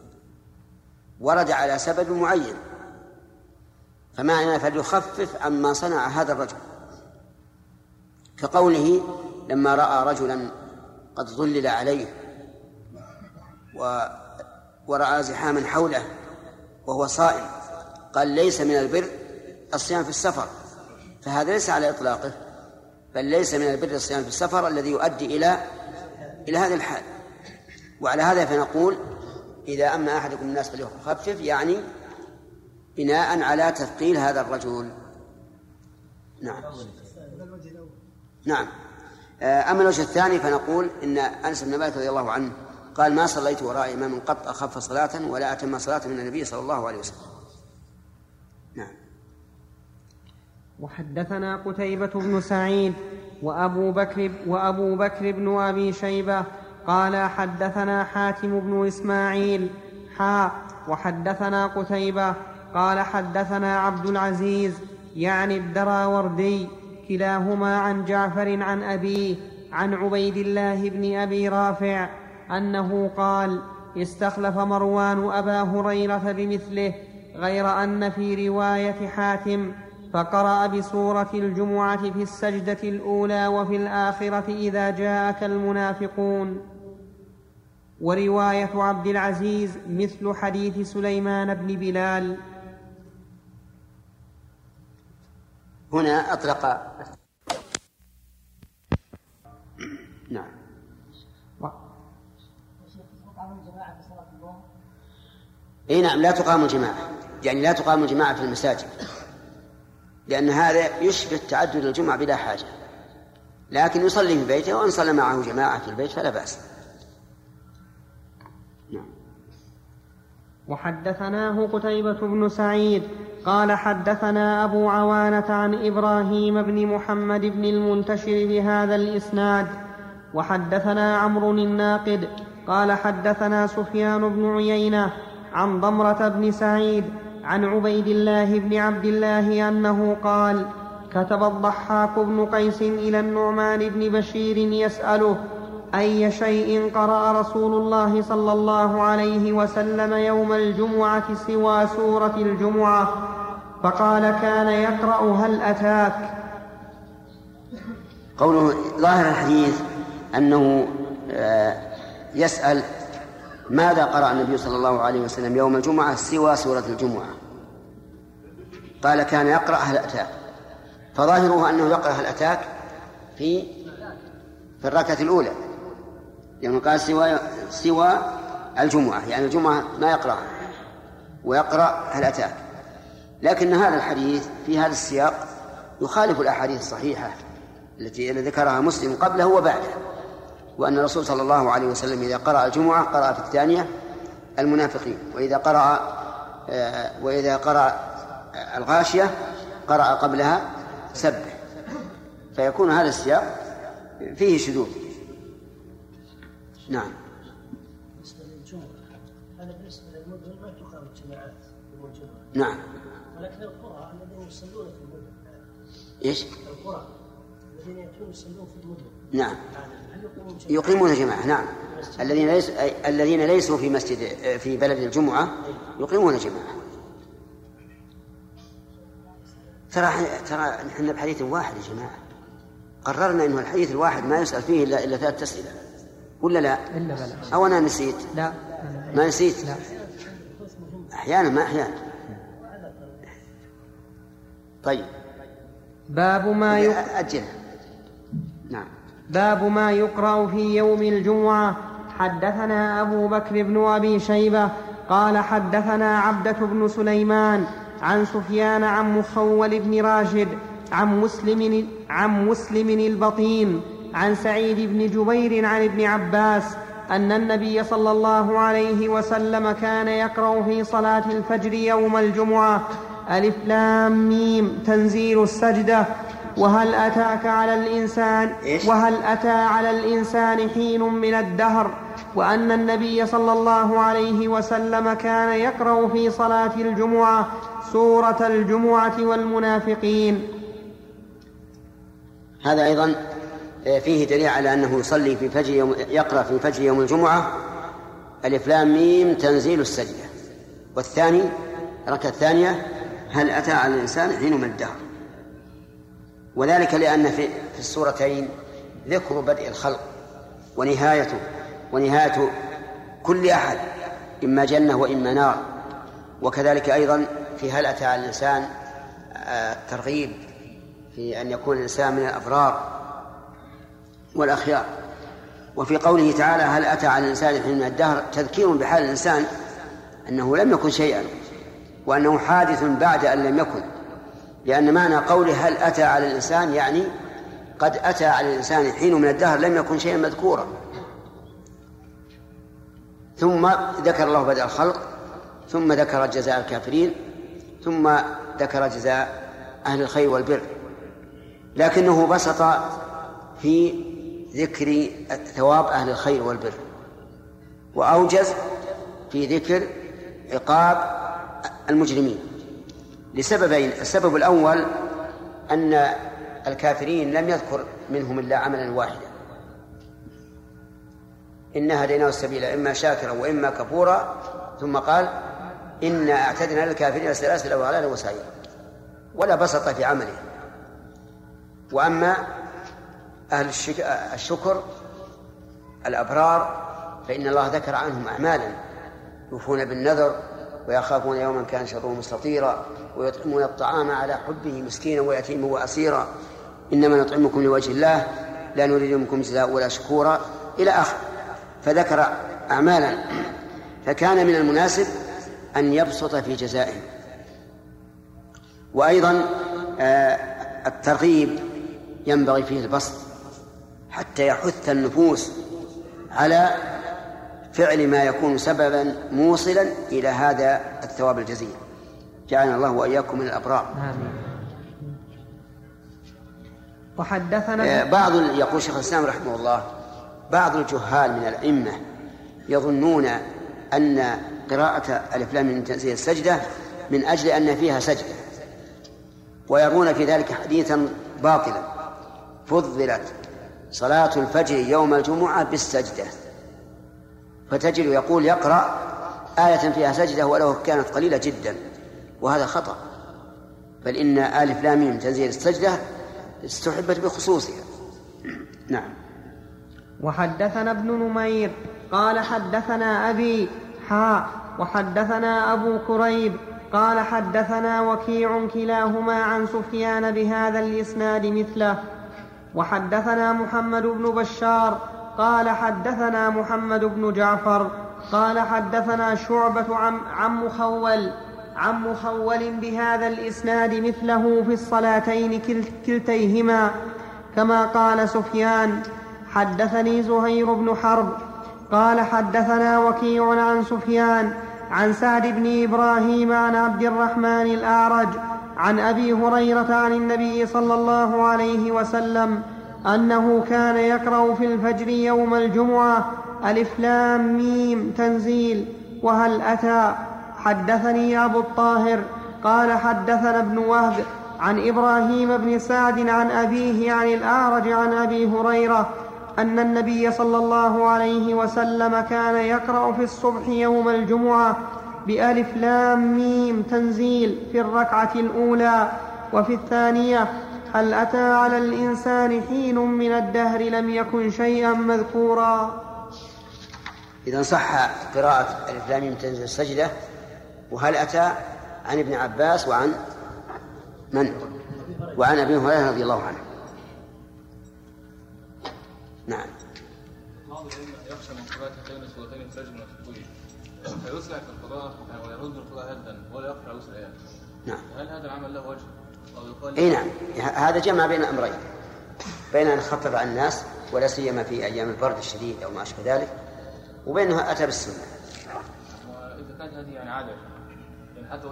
ورد على سبب معين. فمعنى فليخفف عما صنع هذا الرجل. كقوله لما رأى رجلا قد ظلل عليه ورأى زحاما حوله وهو صائم. قال ليس من البر الصيام في السفر. فهذا ليس على إطلاقه بل ليس من البر الصيام في السفر الذي يؤدي إلى إلى هذا الحال. وعلى هذا فنقول إذا أما أحدكم الناس فليخفف يعني بناء على تثقيل هذا الرجل. نعم. نعم. أما الوجه الثاني فنقول إن أنس بن مالك رضي الله عنه قال ما صليت وراء إمام قط أخف صلاة ولا أتم صلاة من النبي صلى الله عليه وسلم. نعم. وحدثنا قتيبة بن سعيد وأبو بكر وأبو بكر بن أبي شيبة قال حدثنا حاتم بن إسماعيل حا وحدثنا قتيبة قال حدثنا عبد العزيز يعني الدراوردي كلاهما عن جعفر عن أبيه عن عبيد الله بن أبي رافع أنه قال استخلف مروان أبا هريرة بمثله غير أن في رواية حاتم فقرأ بسورة الجمعة في السجدة الأولى وفي الآخرة إذا جاءك المنافقون ورواية عبد العزيز مثل حديث سليمان بن بلال. هنا أطلق نعم. إي نعم لا تقام الجماعة. يعني لا تقام الجماعة في المساجد. لأن هذا يشبه تعدد الجمعة بلا حاجة. لكن يصلي في بيته وإن صلى معه جماعة في البيت فلا بأس. نعم. وحدثناه قتيبة بن سعيد قال حدثنا أبو عوانة عن إبراهيم بن محمد بن المنتشر بهذا الإسناد. وحدثنا عمرو الناقد قال حدثنا سفيان بن عيينة عن ضمرة بن سعيد عن عبيد الله بن عبد الله أنه قال كتب الضحاك بن قيس إلى النعمان بن بشير يسأله أي شيء قرأ رسول الله صلى الله عليه وسلم يوم الجمعة سوى سورة الجمعة؟ فقال كان يقرأ هل أتاك؟ قوله ظاهر الحديث أنه آه، يسأل ماذا قرأ النبي صلى الله عليه وسلم يوم الجمعة سوى سورة الجمعة؟ قال كان يقرأ هل أتاك فظاهره أنه يقرأ هل أتاك في في الركعة الأولى. لأنه قال سوى سوى الجمعة يعني الجمعة ما يقرأ ويقرأ هل أتاك لكن هذا الحديث في هذا السياق يخالف الأحاديث الصحيحة التي ذكرها مسلم قبله وبعده. وأن الرسول صلى الله عليه وسلم إذا قرأ الجمعة قرأ في الثانية المنافقين وإذا قرأ آه، وإذا قرأ الغاشية قرأ قبلها سبح. فيكون هذا السياق فيه شذوذ. نعم. هذا بالنسبة للمدن ما تقام الجماعات يوم الجمعة نعم. ولكن القرى الذين يصلون في المدن. إيش؟ القرى الذين يأتون يصلون في المدن. نعم. يقيمون جماعة نعم. الذين ليس الذين ليسوا في مسجد في بلد الجمعة يقيمون جماعة ترى ترى إحنا بحديث واحد يا جماعة. قررنا إنه الحديث الواحد ما يسأل فيه الا إلا ثلاث أسئلة. ولا لا؟ إلا بلا. أو أنا نسيت؟ لا. ما نسيت؟ لا. أحيانا ما أحيانا. طيب. باب ما يق... أجل. نعم. باب ما يقرأ في يوم الجمعة. حدثنا أبو بكر بن أبي شيبة قال حدثنا عبدة بن سليمان عن سفيان عن مخول بن راشد عن مسلم عن مسلم البطين عن سعيد بن جبير عن ابن عباس أن النبي صلى الله عليه وسلم كان يقرأ في صلاة الفجر يوم الجمعة. ألف لام ميم. تنزيل السجدة. وهل أتاك على الإنسان؟ وهل أتى على الإنسان حين من الدهر؟ وأن النبي صلى الله عليه وسلم كان يقرأ في صلاة الجمعة سورة الجمعة والمنافقين. هذا أيضا آه، فيه دليل على أنه يصلي في فجر يوم يقرأ في فجر يوم الجمعة. ألف لام ميم تنزيل السجدة. والثاني الركعة الثانية هل أتى على الإنسان حين من الدهر؟ وذلك لأن في, في السورتين ذكر بدء الخلق ونهايته ونهاية كل أحد إما جنة وإما نار. وكذلك أيضا في هل أتى على الإنسان آه، ترغيب في أن يكون الإنسان من الأبرار والأخيار. وفي قوله تعالى هل أتى على الإنسان حين من الدهر تذكير بحال الإنسان أنه لم يكن شيئا وأنه حادث بعد أن لم يكن. لأن معنى قوله هل أتى على الإنسان يعني قد أتى على الإنسان حين من الدهر لم يكن شيئا مذكورا. ثم ذكر الله بدء الخلق ثم ذكر جزاء الكافرين ثم ذكر جزاء أهل الخير والبر. لكنه بسط في ذكر ثواب أهل الخير والبر وأوجز في ذكر عقاب المجرمين. لسببين السبب الأول أن الكافرين لم يذكر منهم إلا عملا واحدا. إنا هديناه السبيل إما شاكرا وإما كفورا ثم قال إنا أعتدنا للكافرين سلاسل وأغلالا وسعيرا ولا بسط في عمله. وأما أهل الشكر الأبرار فإن الله ذكر عنهم أعمالا يوفون بالنذر ويخافون يوما كان شره مستطيرا. ويطعمون الطعام على حبه مسكينا ويتيما وأسيرا. إنما نطعمكم لوجه الله لا نريد منكم جزاء ولا شكورا. إلى آخر. فذكر أعمالا. فكان من المناسب أن يبسط في جزائهم وأيضا آه، الترغيب ينبغي فيه البسط حتى يحث النفوس على فعل ما يكون سببا موصلا إلى هذا الثواب الجزيل. جعلنا الله وإياكم من الأبرار. آمين. وحدثنا آه، بعض يقول شيخ الإسلام رحمه الله بعض الجهال من الأئمة يظنون أن قراءة ألف لام من تنزيل السجدة من أجل أن فيها سجدة ويرون في ذلك حديثا باطلا. فضلت صلاة الفجر يوم الجمعة بالسجدة. فتجد يقول يقرأ آية فيها سجدة ولو كانت قليلة جدا. وهذا خطأ. بل إن ألف لام تنزيل السجدة استحبت بخصوصها. نعم. وحدثنا ابن نمير قال حدثنا أبي حاء وحدثنا أبو كريب قال حدثنا وكيع كلاهما عن سفيان بهذا الإسناد مثله. وحدثنا محمد بن بشار قال حدثنا محمد بن جعفر قال حدثنا شعبة عن مخول عن مخول بهذا الإسناد مثله في الصلاتين كلتيهما كما قال سفيان حدثني زهير بن حرب قال حدثنا وكيع عن سفيان عن سعد بن إبراهيم عن عبد الرحمن الأعرج عن أبي هريرة عن النبي صلى الله عليه وسلم أنه كان يقرأ في الفجر يوم الجمعة ألف لام ميم تنزيل وهل أتى؟ حدثني أبو الطاهر قال حدثنا ابن وهب عن إبراهيم بن سعد عن أبيه عن الأعرج عن أبي هريرة أن النبي صلى الله عليه وسلم كان يقرأ في الصبح يوم الجمعة بألف لام ميم تنزيل في الركعة الأولى وفي الثانية هل أتى على الإنسان حين من الدهر لم يكن شيئا مذكورا إذا صح قراءة ألف لام ميم تنزيل السجدة وهل أتى عن ابن عباس وعن من؟ وعن أبي هريرة رضي الله عنه. نعم. بعض يخشى من قراءة سورتين الفجر فيسرع في القراءة ويرد القراءة هدا ولا يقرأ وسر آيات نعم. هل هذا العمل له وجه؟ إي نعم. هذا جمع بين الامرين بين أن خفف عن الناس ولا سيما في أيام البرد الشديد أو ما أشبه ذلك وبينه أتى بالسنة. وإذا كانت هذه يعني عادة. يعني حتى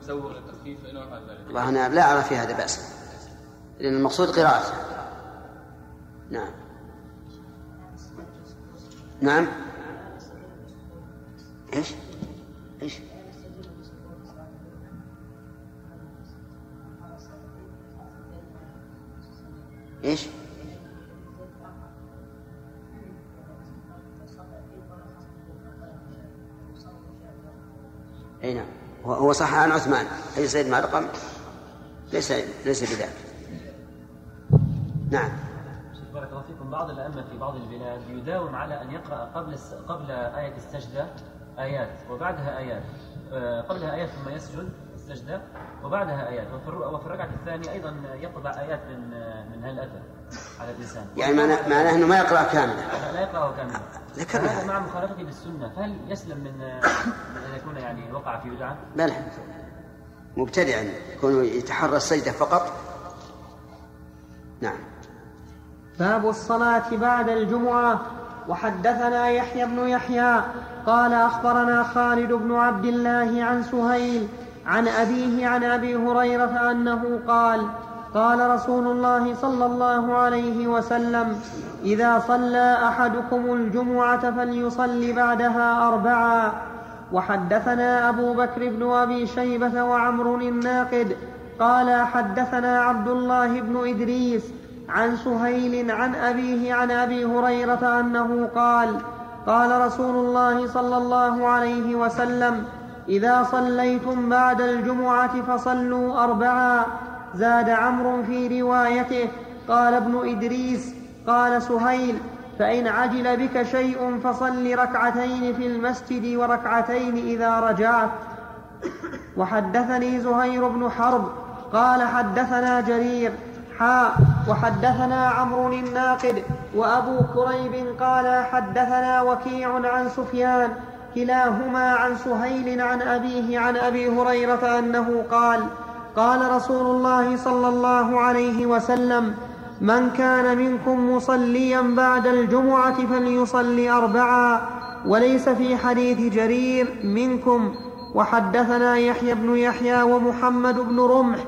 مسوغ للتخفيف فإنه. والله أنا لا أرى في هذا باسا. لأن المقصود قراءته. نعم. نعم إيش؟ إيش؟ إيش؟ أي نعم هو صح عن عثمان. أي زيد مع رقم؟ ليس ليس بذلك. نعم. بارك الله فيكم. بعض الأئمة في بعض البلاد يداوم على أن يقرأ قبل قبل آية السجدة آيات وبعدها آيات. آه، قبلها آيات ثم يسجد السجدة وبعدها آيات. وفي الركعة الثانية أيضا يطبع آيات من من هل أتى على الإنسان. يعني معناه معناه أنه ما يقرأ كاملة لا, يقرأه كاملة ذكرنا هذا مع مخالفته للسنة فهل يسلم من من أن يكون يعني وقع في بدعة؟ بلى. مبتدعا يكون يتحرى السجدة فقط. نعم. باب الصلاة بعد الجمعة. وحدثنا يحيى بن يحيى قال أخبرنا خالد بن عبد الله عن سهيل عن أبيه عن أبي هريرة أنه قال قال رسول الله صلى الله عليه وسلم إذا صلى أحدكم الجمعة فليصل بعدها أربعا وحدثنا أبو بكر بن أبي شيبة وعمر الناقد قال حدثنا عبد الله بن إدريس عن سهيل عن أبيه عن أبي هريرة أنه قال قال رسول الله صلى الله عليه وسلم إذا صليتم بعد الجمعة فصلوا اربعا زاد عمرو في روايته قال ابن إدريس قال سهيل فإن عجل بك شيء فصل ركعتين في المسجد وركعتين إذا رجعت. وحدثني زهير بن حرب قال حدثنا جرير حاء وحدثنا عمرو الناقد وأبو كريب قال حدثنا وكيع عن سفيان كلاهما عن سهيل عن أبيه عن أبي هريرة أنه قال قال رسول الله صلى الله عليه وسلم من كان منكم مصليا بعد الجمعة فليصلي أربعا وليس في حديث جرير منكم. وحدثنا يحيى بن يحيى ومحمد بن رمح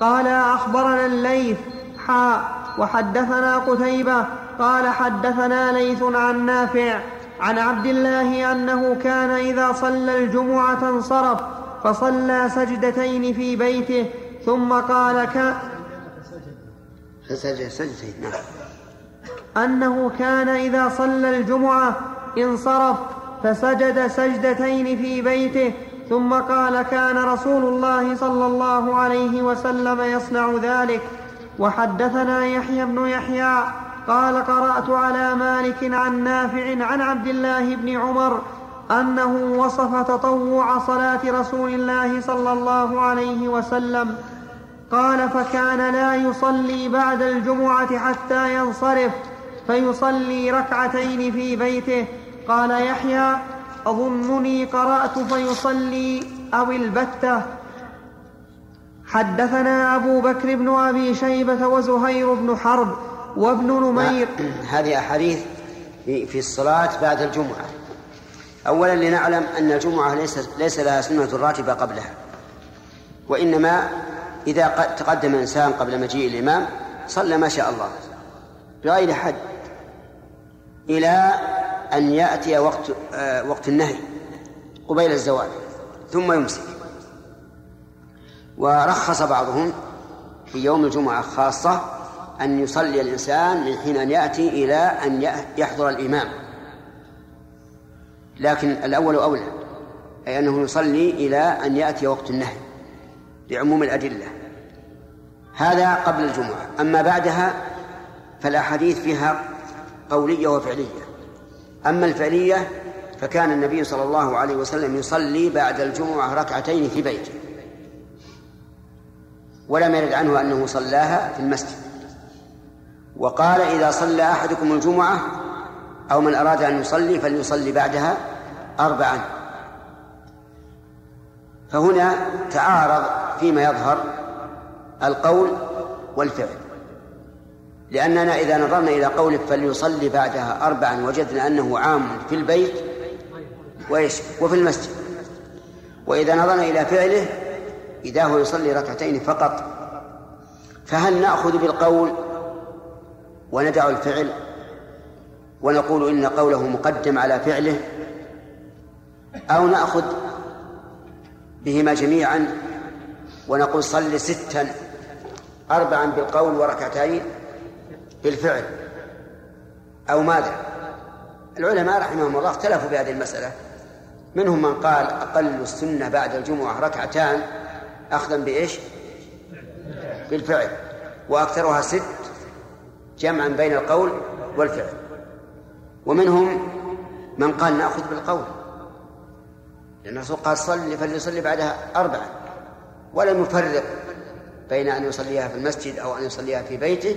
قال أخبرنا الليث حاء وحدثنا قتيبة قال حدثنا ليث عن نافع عن عبد الله أنه كان إذا صلى الجمعة انصرف فصلى سجدتين في بيته ثم قال ك فسجد سجدتين نعم أنه كان إذا صلى الجمعة انصرف فسجد سجدتين في بيته ثم قال كان رسول الله صلى الله عليه وسلم يصنع ذلك. وحدثنا يحيى بن يحيى قال قرأت على مالك عن نافع عن عبد الله بن عمر أنه وصف تطوع صلاة رسول الله صلى الله عليه وسلم. قال فكان لا يصلي بعد الجمعة حتى ينصرف فيصلي ركعتين في بيته. قال يحيى أظنني قرأت فيصلي أو البتة. حدثنا أبو بكر بن أبي شيبة وزهير بن حرب وابن نمير. هذه أحاديث في الصلاة بعد الجمعة. أولا لنعلم أن الجمعة ليس ليس لها سنة راتبة قبلها وإنما إذا تقدم إنسان قبل مجيء الإمام صلى ما شاء الله بغير حد إلى أن يأتي وقت آه وقت النهي قبيل الزوال ثم يمسك. ورخص بعضهم في يوم الجمعة خاصة أن يصلي الإنسان من حين أن يأتي إلى أن يحضر الإمام. لكن الأول أولى أي أنه يصلي إلى أن يأتي وقت النهي لعموم الأدلة. هذا قبل الجمعة. أما بعدها فالأحاديث فيها قولية وفعلية. أما الفعلية فكان النبي صلى الله عليه وسلم يصلي بعد الجمعة ركعتين في بيته. ولم يرد عنه أنه صلاها في المسجد. وقال إذا صلى أحدكم الجمعة أو من أراد أن يصلي فليصلي بعدها أربعا. فهنا تعارض فيما يظهر القول والفعل. لأننا إذا نظرنا إلى قوله فليصلي بعدها أربعا وجدنا أنه عام في البيت وإيش؟ وفي المسجد. وإذا نظرنا إلى فعله إذا هو يصلي ركعتين فقط. فهل نأخذ بالقول وندع الفعل ونقول إن قوله مقدم على فعله أو نأخذ بهما جميعا ونقول صل ستا أربعا بالقول وركعتين بالفعل. أو ماذا؟ العلماء رحمهم الله اختلفوا في هذه المسألة. منهم من قال أقل السنة بعد الجمعة ركعتان أخذا بإيش؟ بالفعل. وأكثرها ست جمعا بين القول والفعل. ومنهم من قال نأخذ بالقول. لأن الرسول قال صل فليصلي بعدها أربعة ولم يفرق بين أن يصليها في المسجد أو أن يصليها في بيته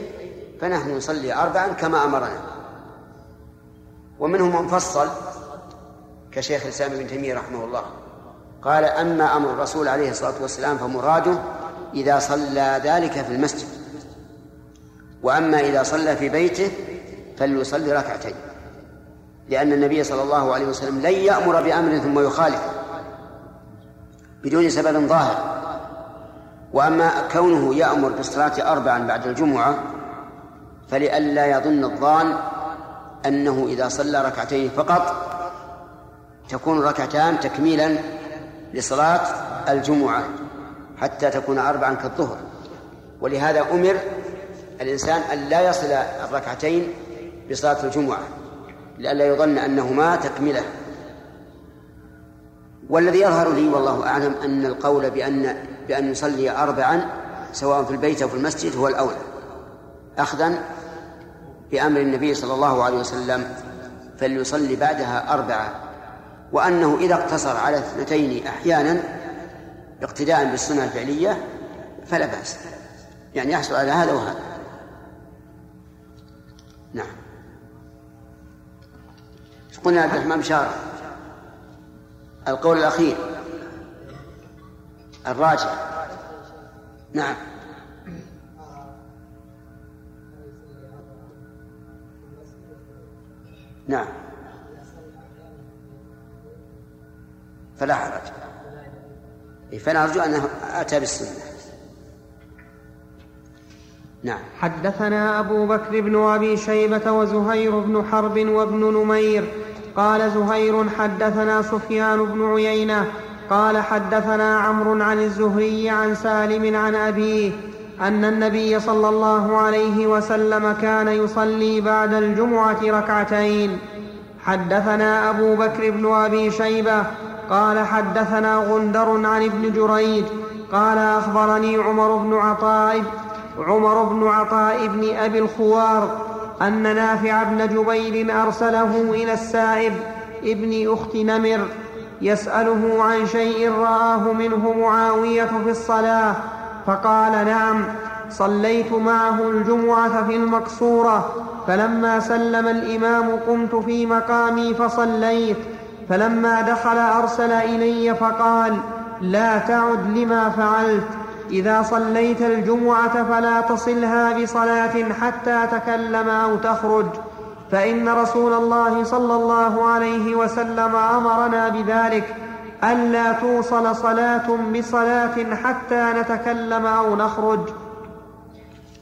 فنحن نصلي أربعا كما أمرنا. ومنهم من فصل كشيخ الإسلام ابن تيمية رحمه الله قال أما أمر الرسول عليه الصلاة والسلام فمراده إذا صلى ذلك في المسجد وأما إذا صلى في بيته فليصلي ركعتين. لأن النبي صلى الله عليه وسلم لن يأمر بأمر ثم يخالف. بدون سبب ظاهر. وأما كونه يأمر بالصلاة أربعا بعد الجمعة فلئلا يظن الظان أنه إذا صلى ركعتين فقط تكون ركعتان تكميلا لصلاة الجمعة حتى تكون أربعا كالظهر. ولهذا أمر الإنسان أن لا يصل الركعتين بصلاة الجمعة. لئلا يظن أنهما تكملة. والذي يظهر لي والله أعلم أن القول بأن بأن يصلي أربعا سواء في البيت أو في المسجد هو الأولى. أخذا بأمر النبي صلى الله عليه وسلم فليصلي بعدها أربعة. وأنه إذا اقتصر على اثنتين أحيانا اقتداء بالسنة الفعلية فلا بأس. يعني يحصل على هذا وهذا. قلنا عبد الرحمن بشارة القول الأخير الراجع. نعم. نعم. فلا حرج. فنرجو أنه أتى بالسنة. نعم. حدثنا أبو بكر بن أبي شيبة وزهير بن حرب وابن نمير قال زهير حدثنا سفيان بن عيينة قال حدثنا عمرو عن الزهري عن سالم عن أبيه أن النبي صلى الله عليه وسلم كان يصلي بعد الجمعة ركعتين. حدثنا أبو بكر بن أبي شيبة قال حدثنا غندر عن ابن جريج قال أخبرني عمر بن عطاء عمر بن عطاء بن أبي الخوار أن نافع بن جبير أرسله إلى السائب ابن أخت نمر يسأله عن شيء رآه منه معاوية في الصلاة فقال نعم صليت معه الجمعة في المقصورة فلما سلم الإمام قمت في مقامي فصليت فلما دخل أرسل إلي فقال لا تعد لما فعلت إذا صليت الجمعة فلا تصلها بصلاة حتى تكلم أو تخرج فإن رسول الله صلى الله عليه وسلم أمرنا بذلك ألا توصل صلاة بصلاة حتى نتكلم أو نخرج.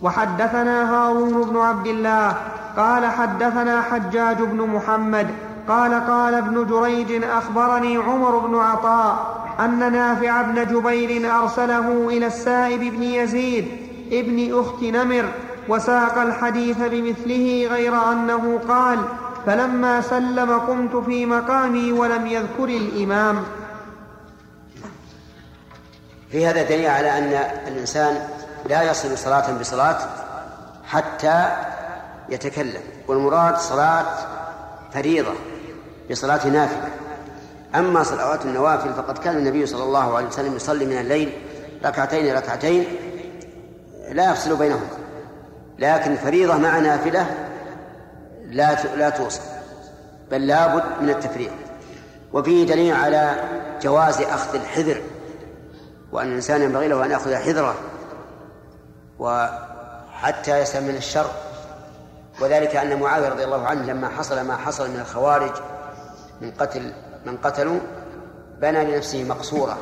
وحدثنا هارون بن عبد الله قال حدثنا حجاج بن محمد قال قال ابن جريج أخبرني عمر بن عطاء أن نافع بن جبير أرسله إلى السائب بن يزيد ابن أخت نمر وساق الحديث بمثله غير أنه قال فلما سلم قمت في مقامي ولم يذكر الإمام. في هذا دليل على أن الإنسان لا يصل صلاة بصلاة حتى يتكلم والمراد صلاة فريضة بصلاة نافلة. أما صلوات النوافل فقد كان النبي صلى الله عليه وسلم يصلي من الليل ركعتين ركعتين لا يفصل بينهما. لكن فريضة مع نافلة لا لا توصل بل لابد من التفريق. وفيه دليل على جواز أخذ الحذر وأن الإنسان ينبغي له أن يأخذ حذره وحتى يسلم من الشر. وذلك أن معاوية رضي الله عنه لما حصل ما حصل من الخوارج من قتل من قتلوا بنى لنفسه مقصورة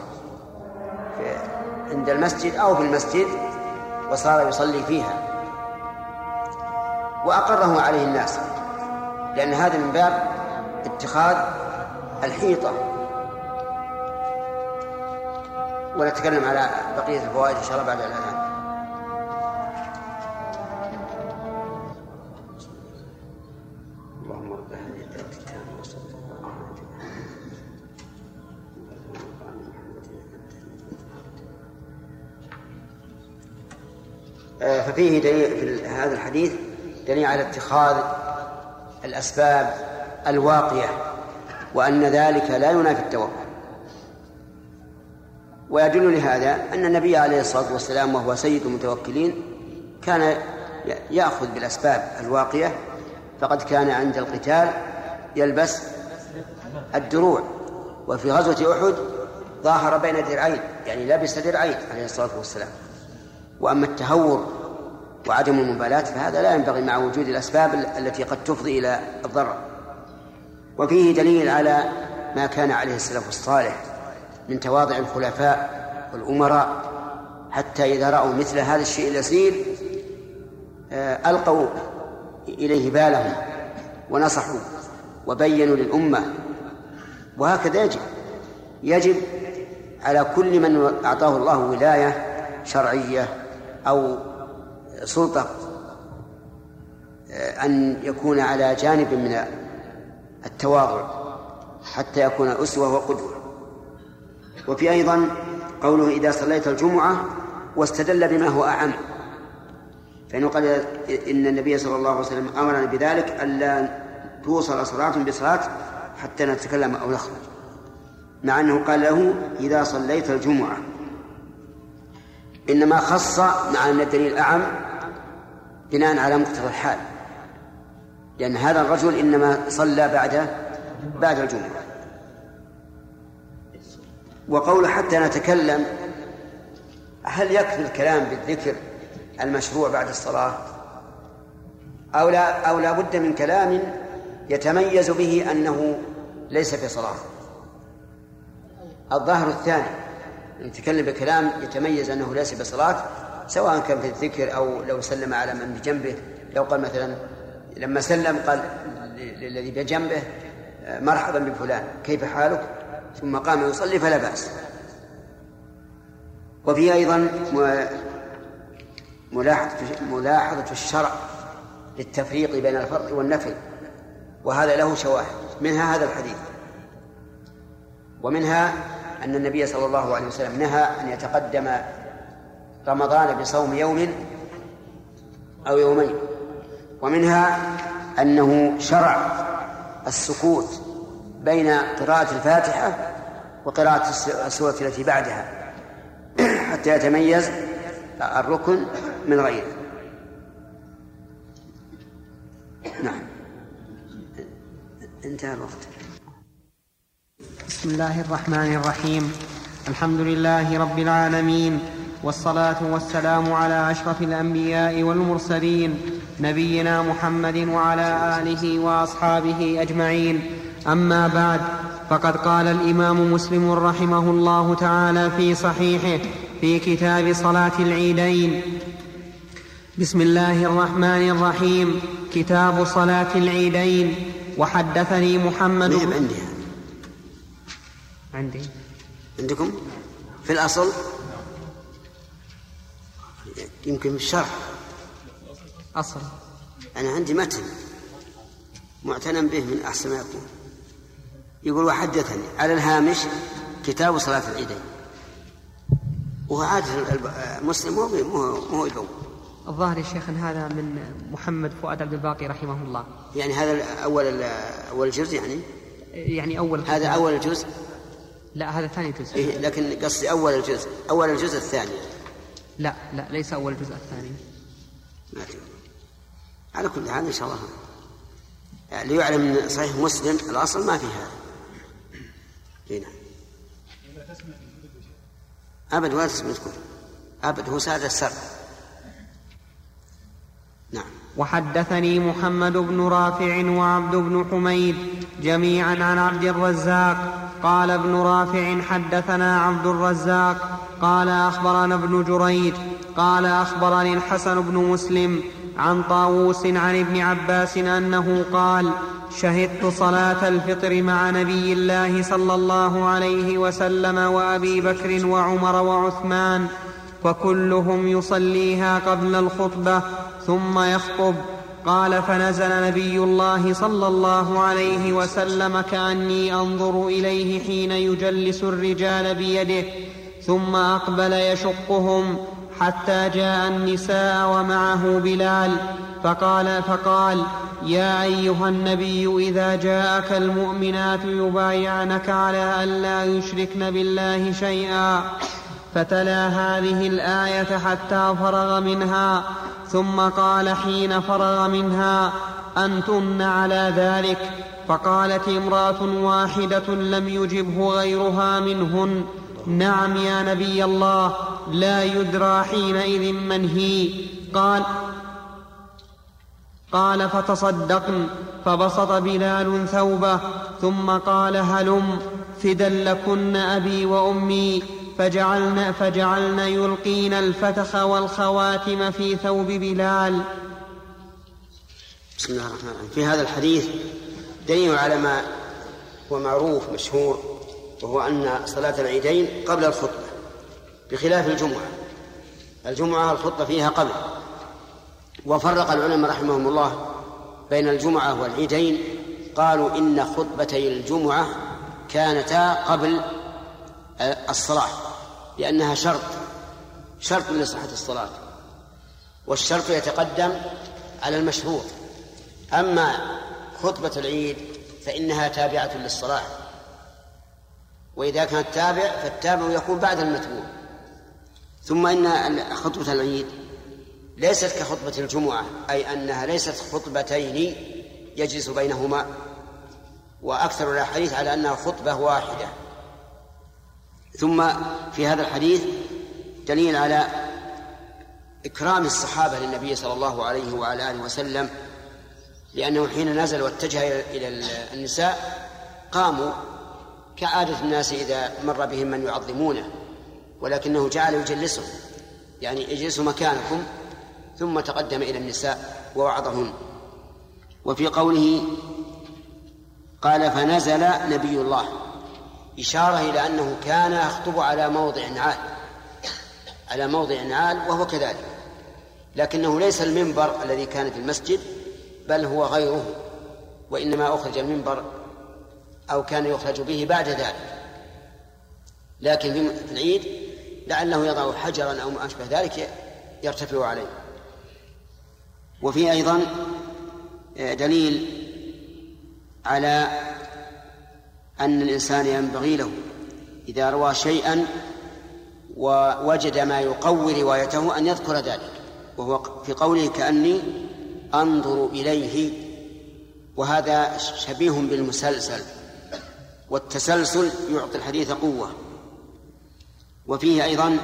عند المسجد أو في المسجد وصار يصلي فيها. وأقره عليه الناس لأن هذا من باب اتخاذ الحيطة. ونتكلم على بقية الفوائد إن شاء الله بعد الأذان. ففيه دليل في هذا الحديث دليل على اتخاذ الأسباب الواقية وأن ذلك لا ينافي التوكل ويدل لهذا أن النبي عليه الصلاة والسلام وهو سيد المتوكلين كان يأخذ بالأسباب الواقية فقد كان عند القتال يلبس الدروع. وفي غزوة أحد ظاهر بين درعين يعني لبس درعين عليه الصلاة والسلام. وأما التهور وعدم المبالاة فهذا لا ينبغي مع وجود الأسباب التي قد تفضي إلى الضرر. وفيه دليل على ما كان عليه السلف الصالح من تواضع الخلفاء والأمراء حتى إذا رأوا مثل هذا الشيء اليسير آه، ألقوا إليه بالهم ونصحوا وبينوا للأمة. وهكذا يجب يجب على كل من أعطاه الله ولاية شرعية أو سلطة آه، أن يكون على جانب من التواضع حتى يكون أسوة وقدوة. وفي أيضا قوله إذا صليت الجمعة واستدل بما هو أعم. فإنه قال إن النبي صلى الله عليه وسلم أمرنا بذلك ألا توصل صلاة بصلاة حتى نتكلم أو نخرج. مع أنه قال له إذا صليت الجمعة. إنما خص مع أن الدليل أعم بناء على مقتضى الحال. لأن هذا الرجل إنما صلى بعد بعد الجمعة. وقول حتى نتكلم هل يكفي الكلام بالذكر المشروع بعد الصلاة؟ أو لا أو لا بد من كلام يتميز به أنه ليس في صلاة. الظاهر الثاني. يتكلم بكلام يتميز أنه ليس بصلاة سواء كان في الذكر أو لو سلم على من بجنبه. لو قال مثلا لما سلم قال للذي بجنبه مرحبا بفلان كيف حالك؟ ثم قام يصلي فلا بأس. وفي أيضا ملاحظة ملاحظة الشرع للتفريق بين الفرض والنفل وهذا له شواهد. منها هذا الحديث. ومنها أن النبي صلى الله عليه وسلم نهى أن يتقدم رمضان بصوم يوم أو يومين. ومنها أنه شرع السكوت بين قراءة الفاتحة وقراءة السورة التي بعدها. حتى يتميز الركن من غيره. نعم. انتهى الوقت. بسم الله الرحمن الرحيم. الحمد لله رب العالمين والصلاة والسلام على أشرف الأنبياء والمرسلين نبينا محمد وعلى آله وأصحابه أجمعين. أما بعد فقد قال الإمام مسلم رحمه الله تعالى في صحيحه في كتاب صلاة العيدين. بسم الله الرحمن الرحيم كتاب صلاة العيدين وحدثني محمد عندي عندي. عندكم؟ في الأصل؟ يمكن في الشرح أصل. أنا عندي متن معتنى به من أحسن ما يكون. يقول وحدثني على الهامش كتاب صلاة العيدين. وهو عادة المسلم مو مو يقول الظاهر يا شيخ هذا من محمد فؤاد عبد الباقي رحمه الله. يعني هذا أول أول الجزء يعني؟ يعني أول هذا أول الجزء لا هذا ثاني جزء. إيه لكن قصدي أول الجزء أول الجزء الثاني. لا لا ليس أول الجزء الثاني. ما أدري. على كل حال إن شاء الله. ليعلم من صحيح مسلم الأصل ما في هذا هنا أبد ولا تسمع تقول. أبد هو سادة السر. نعم. وحدثني محمد بن رافع وعبد بن حميد جميعا عن عبد الرزاق قال ابن رافع حدثنا عبد الرزاق قال أخبرنا ابن جريج قال أخبرني الحسن بن مسلم عن طاووس عن ابن عباس أنه قال شهدت صلاة الفطر مع نبي الله صلى الله عليه وسلم وأبي بكر وعمر وعثمان وكلهم يصليها قبل الخطبة ثم يخطب. قال فنزل نبي الله صلى الله عليه وسلم كأني أنظر إليه حين يجلس الرجال بيده ثم أقبل يشقهم حتى جاء النساء ومعه بلال فقال فقال يا أيها النبي إذا جاءك المؤمنات يبايعنك على الا يشركن بالله شيئا. فتلا هذه الآية حتى فرغ منها ثم قال حين فرغ منها أنتن على ذلك؟ فقالت امرأة واحدة لم يجبه غيرها منهن. نعم يا نبي الله لا يدرى حينئذ من هي. قال قال فتصدقن فبسط بلال ثوبه ثم قال هلم فدا لكن أبي وأمي. فجعلن, فجعلن يلقين الفتخ والخواتم في ثوب بلال. بسم الله الرحمن الرحيم. في هذا الحديث دليل على ما هو معروف مشهور وهو أن صلاة العيدين قبل الخطبة بخلاف الجمعة. الجمعة الخطبة فيها قبل. وفرق العلماء رحمهم الله بين الجمعة والعيدين قالوا إن خطبتي الجمعة كانتا قبل الصلاة. لأنها شرط شرط لصحة الصلاة والشرط يتقدم على المشروط أما خطبة العيد فإنها تابعة للصلاة وإذا كانت تابع فالتابع يكون بعد المتبوع. ثم إن خطبة العيد ليست كخطبة الجمعة أي أنها ليست خطبتين يجلس بينهما وأكثر الأحاديث على أنها خطبة واحدة. ثم في هذا الحديث دليل على إكرام الصحابة للنبي صلى الله عليه وعلى آله وسلم لأنه حين نزل واتجه إلى النساء قاموا كعادة الناس إذا مر بهم من يعظمونه ولكنه جعل يجلسهم يعني اجلسوا مكانكم ثم تقدم إلى النساء ووعظهن وفي قوله قال فنزل نبي الله إشارة إلى أنه كان يخطب على موضع عال على موضع عال وهو كذلك. لكنه ليس المنبر الذي كان في المسجد بل هو غيره وإنما أخرج المنبر أو كان يخرج به بعد ذلك. لكن في العيد لعله يضع حجرا أو ما أشبه ذلك يرتفع عليه. وفي أيضا دليل على أن الإنسان ينبغي له إذا روى شيئا ووجد ما يقوي روايته أن يذكر ذلك وهو في قوله كأني أنظر إليه وهذا شبيه بالمسلسل والتسلسل يعطي الحديث قوة. وفيه أيضا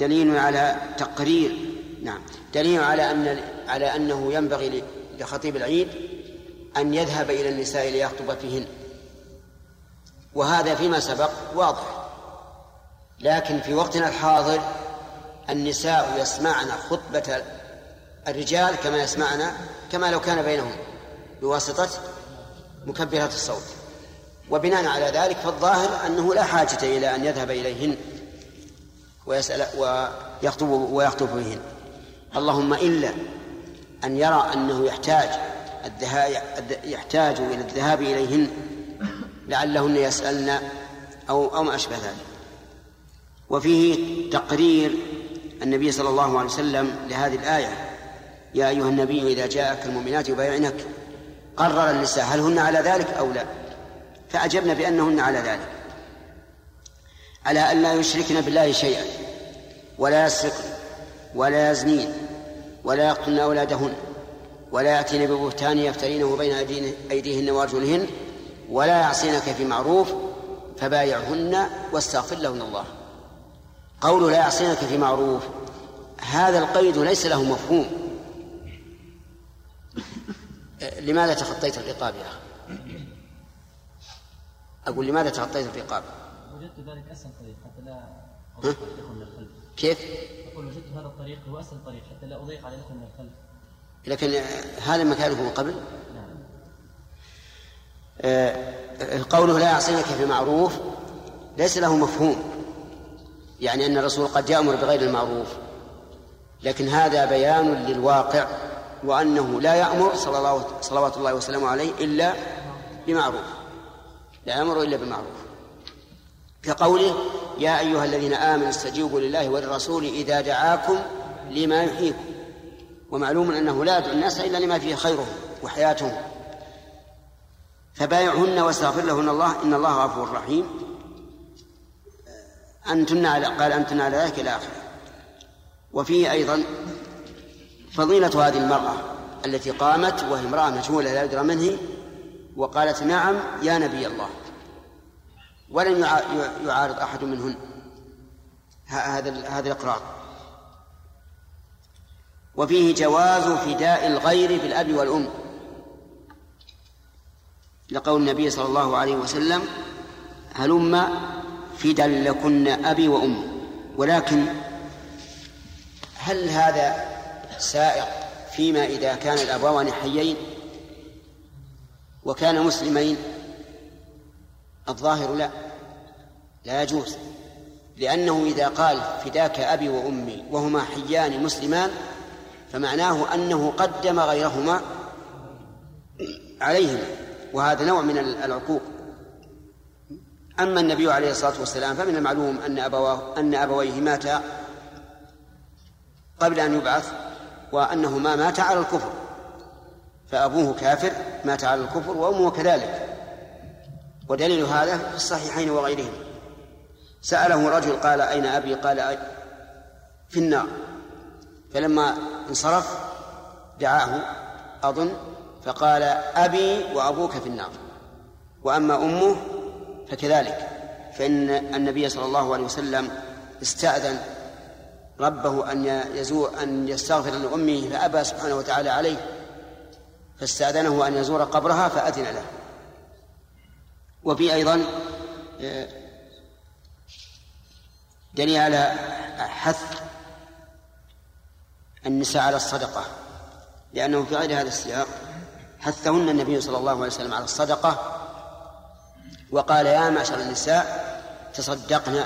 دليل على تقرير نعم دليل على أن على أنه ينبغي لخطيب العيد أن يذهب إلى النساء ليخطب فيهن. وهذا فيما سبق واضح. لكن في وقتنا الحاضر النساء يسمعن خطبة الرجال كما يسمعن كما لو كان بينهم بواسطة مكبرات الصوت. وبناء على ذلك فالظاهر أنه لا حاجة إلى أن يذهب إليهن ويسأل ويخطب ويخطب فيهن اللهم إلا أن يرى أنه يحتاج يحتاج إلى الذهاب إليهن لعلهن يسألن أو أو ما أشبه ذلك. وفيه تقرير النبي صلى الله عليه وسلم لهذه الآية. يا أيها النبي إذا جاءك المؤمنات يبايعنك. قرر النساء هل هن على ذلك أو لا. فأجبنا بأنهن على ذلك. على أن لا يشركن بالله شيئا. ولا يسرقن ولا يزنين ولا يقتلن أولادهن. ولا يأتين ببهتان يفترينه بين أيديهن وأرجلهن. ولا يعصينك في معروف فبايعهن واستغفر لهن الله. قول لا يعصينك في معروف هذا القيد ليس له مفهوم. لماذا تخطيت الرقاب يا أخي؟ أقول لماذا تخطيت الرقاب؟ وجدت ذلك أسهل طريق حتى لا أضيق من الخلف. كيف؟ أقول وجدت هذا الطريق هو أسهل طريق حتى لا أضيق على من الخلف. لكن هذا مكانه من قبل؟ نعم. آه قوله لا يعصينك في معروف ليس له مفهوم. يعني أن الرسول قد يأمر بغير المعروف. لكن هذا بيان للواقع وأنه لا يأمر صلى الله صلوات الله وسلامه عليه إلا بمعروف. لا يأمر إلا بمعروف. كقوله يا أيها الذين آمنوا استجيبوا لله وللرسول إذا دعاكم لما يحييكم. ومعلوم أنه لا يدعو الناس إلا لما فيه خيرهم وحياتهم. فبايعهن واستغفر لهن الله إن الله غفور رحيم. أنتن على قال أنتن على ذلك إلى آخره. وفيه أيضا فضيلة هذه المرأة التي قامت وهي امرأة مجهولة لا يدرى من هي وقالت نعم يا نبي الله. ولم يعارض أحد منهن. هذا هذا الإقرار. وفيه جواز فداء الغير بالأب والأم. لقول النبي صلى الله عليه وسلم هلم فدا لكن أبي وأمي ولكن هل هذا سائق فيما إذا كان الأبوان حيين وكان مسلمين؟ الظاهر لا. لا يجوز. لأنه إذا قال فداك أبي وأمي وهما حيان مسلمان فمعناه أنه قدم غيرهما عليهما. وهذا نوع من العقوق. أما النبي عليه الصلاة والسلام فمن المعلوم أن أبواه أن أبويه ماتا قبل أن يبعث وأنهما ماتا على الكفر. فأبوه كافر مات على الكفر وأمه كذلك. ودليل هذا في الصحيحين وغيرهما سأله رجل قال أين أبي؟ قال في النار. فلما انصرف دعاه أظن فقال أبي وأبوك في النار وأما أمه فكذلك فإن النبي صلى الله عليه وسلم استأذن ربه أن يزور أن يستغفر لأمه فأبى سبحانه وتعالى عليه فاستأذنه أن يزور قبرها فأذن له. وفي أيضا آه، دليل على حث النساء على الصدقة لأنه في غير هذا السياق حثهن النبي صلى الله عليه وسلم على الصدقة وقال يا معشر النساء تصدقن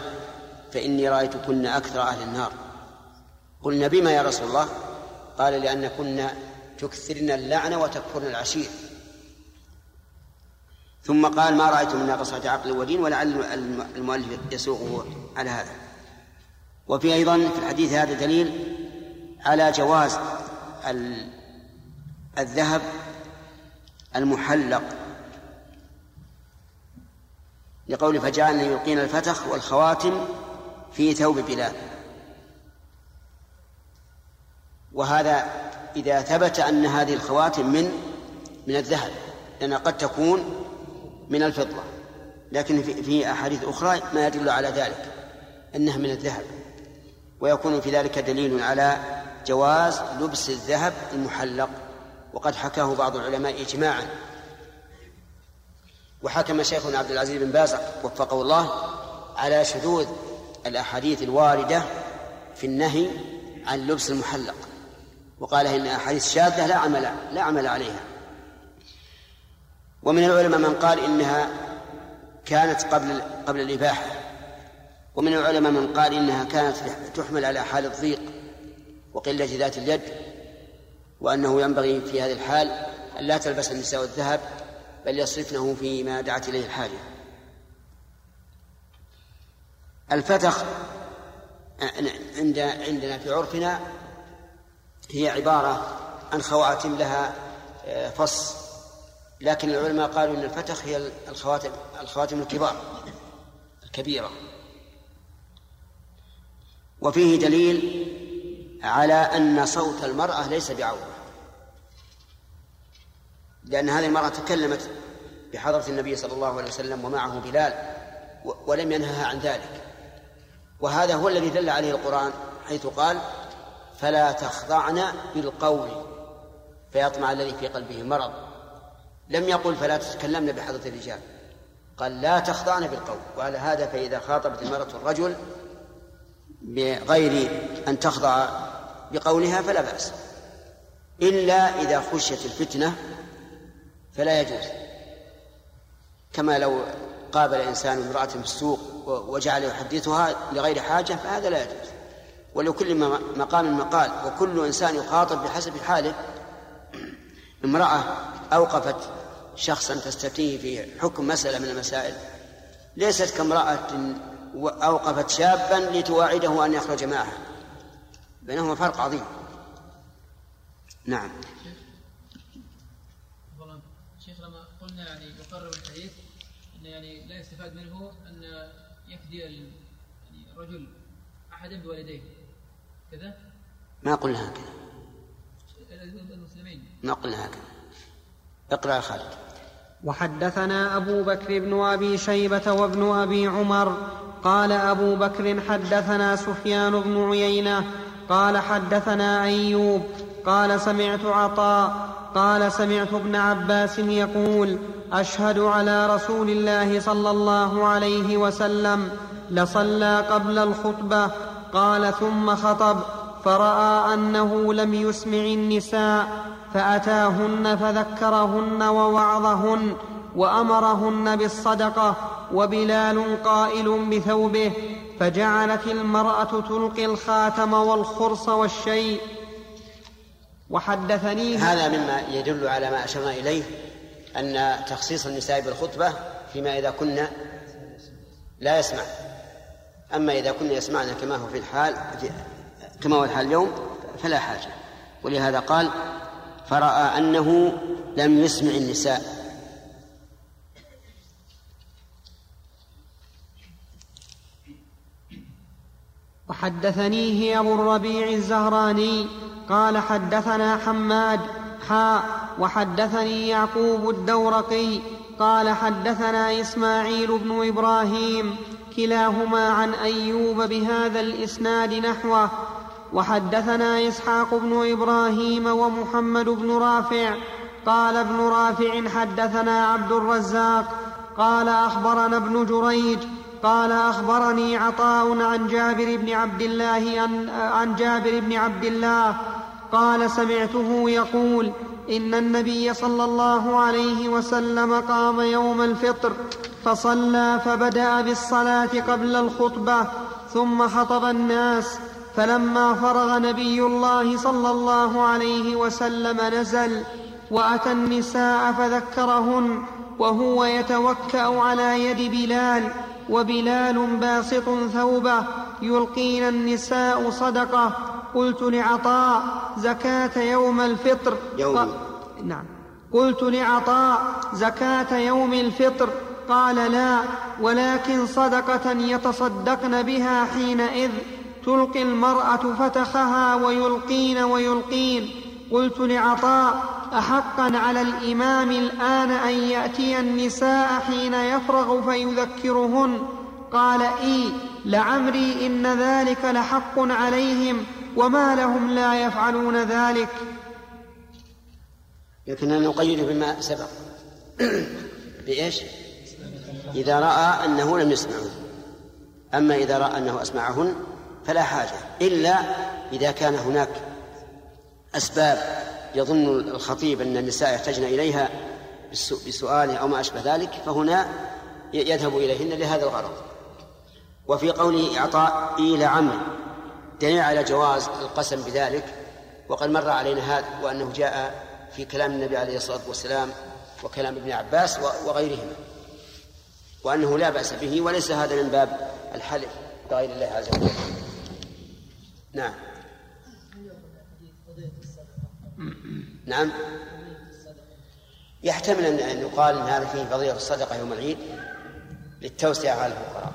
فإني رأيتكن أكثر أهل النار. قلنا بما يا رسول الله؟ قال لأنكن تكثرن اللعن وتكفرن العشير. ثم قال ما رأيت من ناقصة عقل ودين ولعل المؤلف يسوقه على هذا. وفي أيضا في الحديث هذا دليل على جواز الذهب المحلق لقول فجعلنا يلقين الفتخ والخواتم في ثوب بلال. وهذا إذا ثبت أن هذه الخواتم من من الذهب لأنها قد تكون من الفضة. لكن في, أحاديث أخرى ما يدل على ذلك أنها من الذهب. ويكون في ذلك دليل على جواز لبس الذهب المحلق. وقد حكاه بعض العلماء إجماعا. وحكم شيخنا عبد العزيز بن باز وفقه الله على شذوذ الأحاديث الواردة في النهي عن لبس المحلق. وقال إن أحاديث شاذة لا عمل لا عمل عليها. ومن العلماء من قال إنها كانت قبل قبل الإباحة. ومن العلماء من قال إنها كانت تحمل على حال الضيق وقلة ذات اليد وأنه ينبغي في هذه الحال أن لا تلبس النساء الذهب بل يصرفنه فيما دعت إليه الحاجة. الفتخ عند عندنا في عرفنا هي عبارة عن خواتم لها آه، فص. لكن العلماء قالوا أن الفتخ هي الخواتم الخواتم الكبار الكبيرة. وفيه دليل على أن صوت المرأة ليس بعورة لأن هذه المرأة تكلمت بحضرة النبي صلى الله عليه وسلم ومعه بلال ولم ينهها عن ذلك. وهذا هو الذي دل عليه القرآن حيث قال فلا تخضعن بالقول فيطمع الذي في قلبه مرض. لم يقل فلا تتكلمن بحضرة الرجال قال لا تخضعن بالقول وعلى هذا فإذا خاطبت المرأة الرجل بغير أن تخضع بقولها فلا بأس. إلا إذا خشيت الفتنة فلا يجوز. كما لو قابل إنسان امرأة في السوق وجعل يحدثها لغير حاجة فهذا لا يجوز. ولكل مقام مقال وكل إنسان يخاطب بحسب حاله. امرأة أوقفت شخصا تستفتيه في حكم مسألة من المسائل. ليست كامرأة أوقفت شابا لتواعده أن يخرج معها. بينهما فرق عظيم. نعم شيخ لما قلنا يعني يقرر الحديث أن يعني لا يستفاد منه أن يفدي يعني الرجل أحدا بوالديه. كذا؟ ما قلنا هكذا. المسلمين. ما قلنا هكذا. اقرأ خالد. وحدثنا أبو بكر بن أبي شيبة وابن أبي عمر. قال أبو بكر حدثنا سفيان بن عيينة. قال حدثنا أيوب. قال سمعت عطاء. قال سمعت ابن عباس يقول أشهد على رسول الله صلى الله عليه وسلم لصلى قبل الخطبة قال ثم خطب فرأى أنه لم يسمع النساء فأتاهن فذكرهن ووعظهن وأمرهن بالصدقة وبلال قائل بثوبه فجعلت المرأة تلقي الخاتم والخرص والشيء وحدثني هذا مما يدل على ما أشرنا إليه أن تخصيص النساء بالخطبة فيما إذا كنا لا يسمع. أما إذا كنا يسمعنا كما هو في الحال في كما هو الحال اليوم فلا حاجة. ولهذا قال فرأى أنه لم يسمع النساء. وحدثنيه أبو الربيع الزهراني قال حدثنا حماد حاء وحدثني يعقوب الدورقي قال حدثنا إسماعيل بن إبراهيم كلاهما عن أيوب بهذا الإسناد نحوه وحدثنا إسحاق بن إبراهيم ومحمد بن رافع قال ابن رافع حدثنا عبد الرزاق قال أخبرنا ابن جريج قال أخبرني عطاء عن جابر بن عبد الله عن, عن جابر بن عبد الله قال سمعته يقول إن النبي صلى الله عليه وسلم قام يوم الفطر فصلى فبدأ بالصلاة قبل الخطبة ثم خطب الناس. فلما فرغ نبي الله صلى الله عليه وسلم نزل وأتى النساء فذكرهن وهو يتوكأ على يد بلال وبلال باسط ثوبه يلقين النساء صدقة قلت لعطاء زكاة يوم الفطر. يوم نعم. قلت لعطاء زكاة يوم الفطر. قال لا ولكن صدقة يتصدقن بها حينئذ. تلقي المرأة فتخها ويلقين ويلقين. قلت لعطاء احقا على الإمام الآن أن يأتي النساء حين يفرغ فيذكرهن؟ قال إي لعمري إن ذلك لحق عليهم. وما لهم لا يفعلون ذلك. لكننا نقيد بما سبق. بإيش؟ إذا رأى أنه لم يسمعه. أما إذا رأى أنه أسمعهن فلا حاجة إلا إذا كان هناك أسباب يظن الخطيب أن النساء يحتاجن إليها بسؤال أو ما أشبه ذلك فهنا يذهب إليهن لهذا الغرض. وفي قوله إعطاء إلى عمرو دليل على جواز القسم بذلك وقد مر علينا هذا وأنه جاء في كلام النبي عليه الصلاة والسلام وكلام ابن عباس وغيرهما وأنه لا بأس به وليس هذا من باب الحلف بغير الله عز وجل. نعم. نعم. يحتمل أن يقال أن هذا فيه فضيلة الصدقة يوم العيد للتوسعة على الفقراء.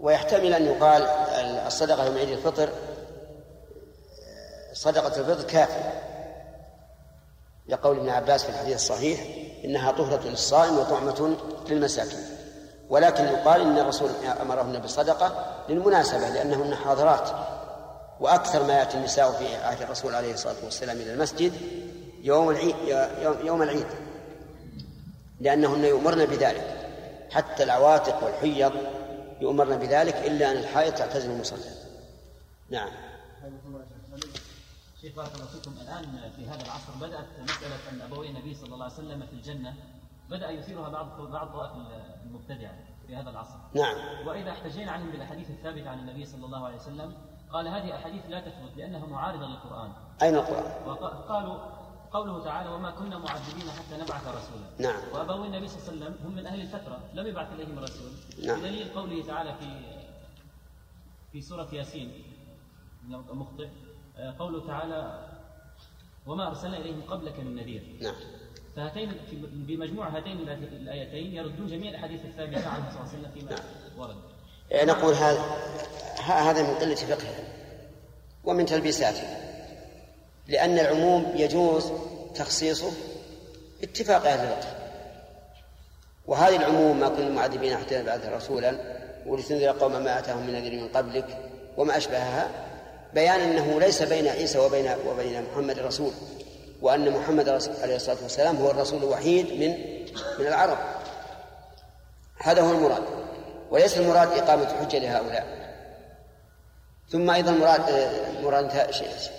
ويحتمل أن يقال الصدقة يوم عيد الفطر صدقة الفطر كافية. لقول ابن عباس في الحديث الصحيح إنها طهرة للصائم وطعمة للمساكين. ولكن يقال إن الرسول أمرهن بالصدقة للمناسبة لأنهن حاضرات. وأكثر ما يأتي النساء في عهد الرسول عليه الصلاة والسلام إلى المسجد يوم العيد يوم العيد. لأنهن يؤمرن بذلك. حتى العواتق والحيض يؤمرن بذلك إلا أن الحائض تعتزل المصلى نعم شيخ بارك الله فيكم الآن في هذا العصر بدأت مسألة أن أبوي النبي صلى الله عليه وسلم في الجنة بدأ يثيرها بعض بعض المبتدعة في هذا العصر. نعم. وإذا احتجينا عنهم بالأحاديث الثابتة عن النبي صلى الله عليه وسلم قال هذه أحاديث لا تثبت لأنها معارضة للقرآن. أين القرآن؟ وقالوا قوله تعالى وما كنا معذبين حتى نبعث رسولا. نعم. وابوي النبي صلى الله عليه وسلم هم من أهل الفترة لم يبعث إليهم رسول. نعم. بدليل قوله تعالى في في سورة ياسين مخطئ قوله تعالى وما أرسلنا إليهم قبلك من نذير نعم فهاتين بمجموع هاتين الآيتين يردون جميع الأحاديث الثابتة عنه صلى الله عليه وسلم فيما نعم. ورد نقول هذا هذا من قلة فقهه ومن تلبيساته لأن العموم يجوز تخصيصه اتفاق أهل الفقه وهذه العموم ما كنا معذبين حتى نبعث رسولا ولتنذر قوما ما أتاهم من نذير من قبلك وما أشبهها. بيان أنه ليس بين عيسى وبين وبين محمد رسول وأن محمد عليه الصلاة والسلام هو الرسول الوحيد من من العرب. هذا هو المراد. وليس المراد إقامة حجة لهؤلاء. ثم أيضا مراد مراد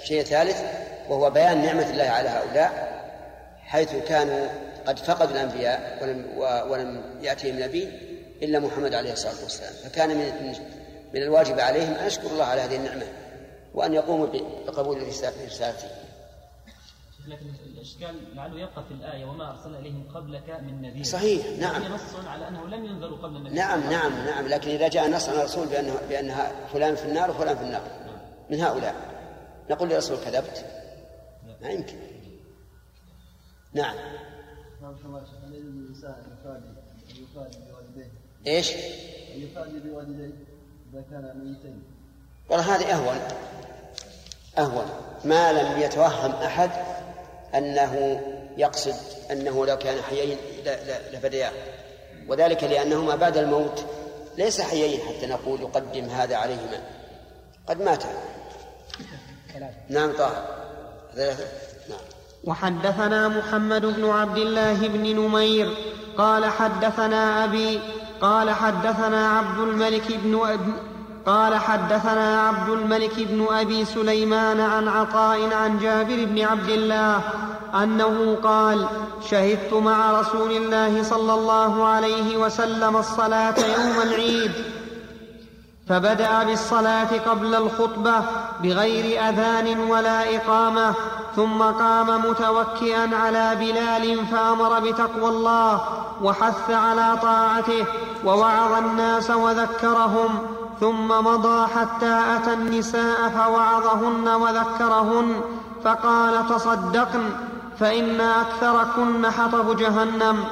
شيء ثالث وهو بيان نعمة الله على هؤلاء حيث كانوا قد فقدوا الأنبياء ولم ولم ياتهم نبي إلا محمد عليه الصلاة والسلام. فكان من من الواجب عليهم أن يشكروا الله على هذه النعمة وأن يقوموا بقبول رسالته. لكن الإشكال لعله يبقى في الآية وما ارسلنا إليهم قبلك من نذير صحيح، نعم. هي نص على أنه لم ينذروا قبل النبي. نعم نعم نعم. لكن إذا جاء نص عن الرسول بأنه بأن فلان في النار وفلان في النار من هؤلاء. نقول للرسول كذبت. ما يمكن. نعم. نعم إيش؟ أن يفادي بوالديه إذا كان ميتين. والله هذه أهون. أهون. ما لم يتوهم أحد أنه يقصد أنه لو كان حيين ل- ل- لفدياه وذلك لأنهما بعد الموت ليس حيين حتى نقول يقدم هذا عليهما. قد مات. نعم طاهر. هذا نعم. وحدثنا محمد بن عبد الله بن نمير قال حدثنا أبي قال حدثنا عبد الملك بن أب قال حدثنا عبد الملك بن أبي سليمان عن عطاء عن جابر بن عبد الله أنه قال شهدت مع رسول الله صلى الله عليه وسلم الصلاة يوم العيد فبدأ بالصلاة قبل الخطبة بغير أذان ولا إقامة ثم قام متوكئا على بلال فأمر بتقوى الله وحث على طاعته ووعظ الناس وذكرهم ثم مضى حتى أتى النساء فوعظهن وذكرهن فقال تصدقن فإن أكثركن حطب جهنم.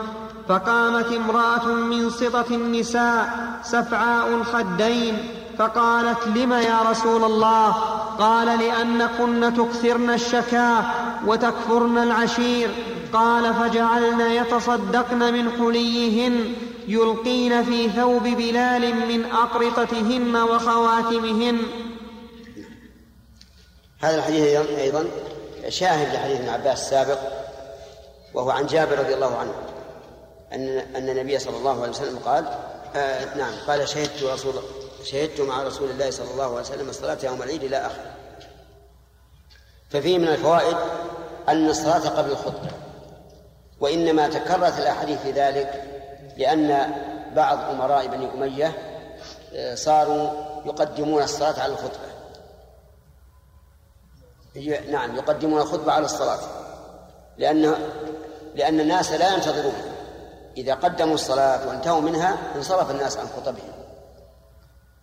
فقامت امرأة من سطه النساء سفعاء الخدين فقالت لم يا رسول الله؟ قال لانكن تكثرن الشكاة وتكفرن العشير. قال فجعلن يتصدقن من حليهن يلقين في ثوب بلال من أقرطتهن وخواتمهن. هذا الحديث أيضا شاهد لحديث ابن عباس السابق وهو عن جابر رضي الله عنه. أن أن النبي صلى الله عليه وسلم قال آه نعم قال شهدت رسول شهدت مع رسول الله صلى الله عليه وسلم الصلاة يوم العيد إلى آخره. ففيه من الفوائد أن الصلاة قبل الخطبة وإنما تكررت الأحاديث في ذلك لأن بعض أمراء بني أمية آه، صاروا يقدمون الصلاة على الخطبة. نعم يقدمون الخطبة على الصلاة لأن لأن الناس لا ينتظرون. إذا قدموا الصلاة وانتهوا منها انصرف الناس عن خطبهم.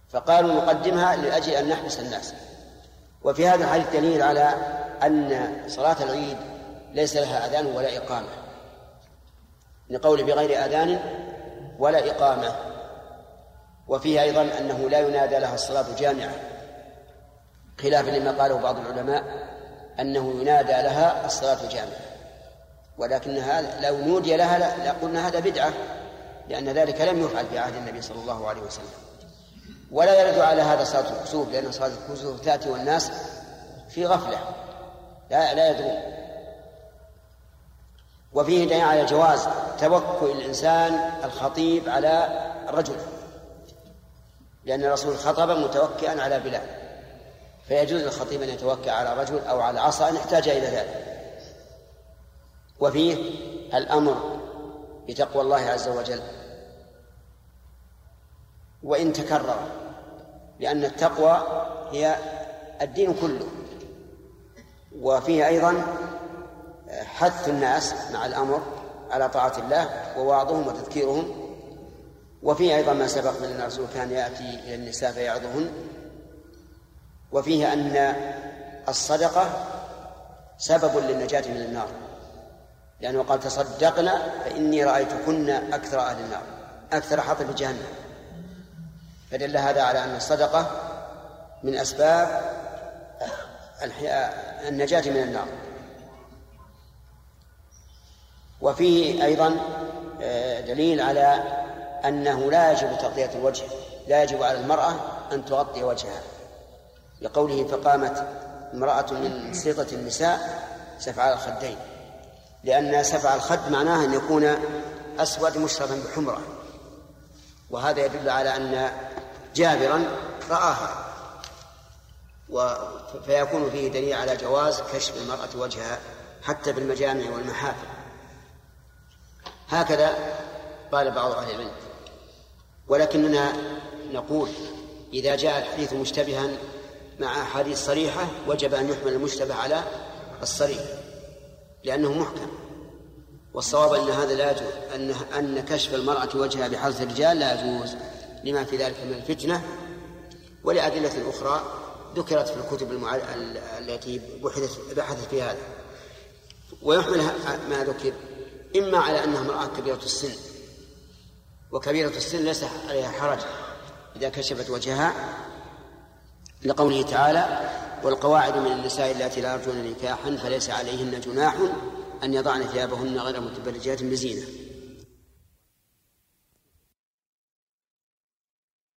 فقالوا نقدمها لأجل أن نحبس الناس. وفي هذا الحديث دليل على أن صلاة العيد ليس لها أذان ولا إقامة. لقول بغير أذان ولا إقامة. وفيه أيضا أنه لا ينادى لها الصلاة جامعة خلافا لما قاله بعض العلماء أنه ينادى لها الصلاة جامعة ولكن هذا لو نودي لها لقلنا هذا بدعة لأن ذلك لم يفعل في عهد النبي صلى الله عليه وسلم. ولا يرد على هذا صلاة الكسوف لأن صلاة الكسوف تأتي والناس في غفلة. لا لا يدرون. وفيه دليل على جواز توكل الإنسان الخطيب على الرجل. لأن الرسول خطب متوكئا على بلال. فيجوز للخطيب أن يتوكل على رجل أو على عصا إن احتاج إلى ذلك. وفيه الأمر بتقوى الله عز وجل. وإن تكرر لأن التقوى هي الدين كله. وفيه أيضا حث الناس مع الأمر على طاعة الله ووعظهم وتذكيرهم. وفيه أيضا ما سبق من أن الرسول كان يأتي إلى النساء فيعظهن. وفيه أن الصدقة سبب للنجاة من النار. لأنه قال تصدقنا فإني رأيتكن أكثر أهل النار أكثر حطب جهنم. فدل هذا على أن الصدقة من أسباب النجاة من النار. وفيه أيضا آه، دليل على أنه لا يجب تغطية الوجه لا يجب على المرأة أن تغطي وجهها. لقوله فقامت امرأة من سيطة النساء سفع الخدين. لأن سفع الخد معناه أن يكون أسود مشربا بحمرة. وهذا يدل على أن جابرا رآها. و فيكون فيه دليل على جواز كشف المرأة وجهها حتى بالمجامع والمحافل. هكذا قال بعض أهل العلم. ولكننا نقول إذا جاء الحديث مشتبها مع أحاديث صريحة وجب أن يحمل المشتبه على الصريح. لأنه محكم. والصواب أن هذا لا يجوز أن أن كشف المرأة وجهها بحرث الرجال لا يجوز لما في ذلك من الفتنة. ولأدلة أخرى ذكرت في الكتب المع... التي بحثت بحثت في هذا. ويحمل ما ذكر إما على أنها امرأة كبيرة السن. وكبيرة السن ليس عليها حرج. إذا كشفت وجهها لقوله تعالى والقواعد من النساء اللاتي لا يرجون نكاحا فليس عليهن جناح أن يضعن ثيابهن غير متبرجات بزينة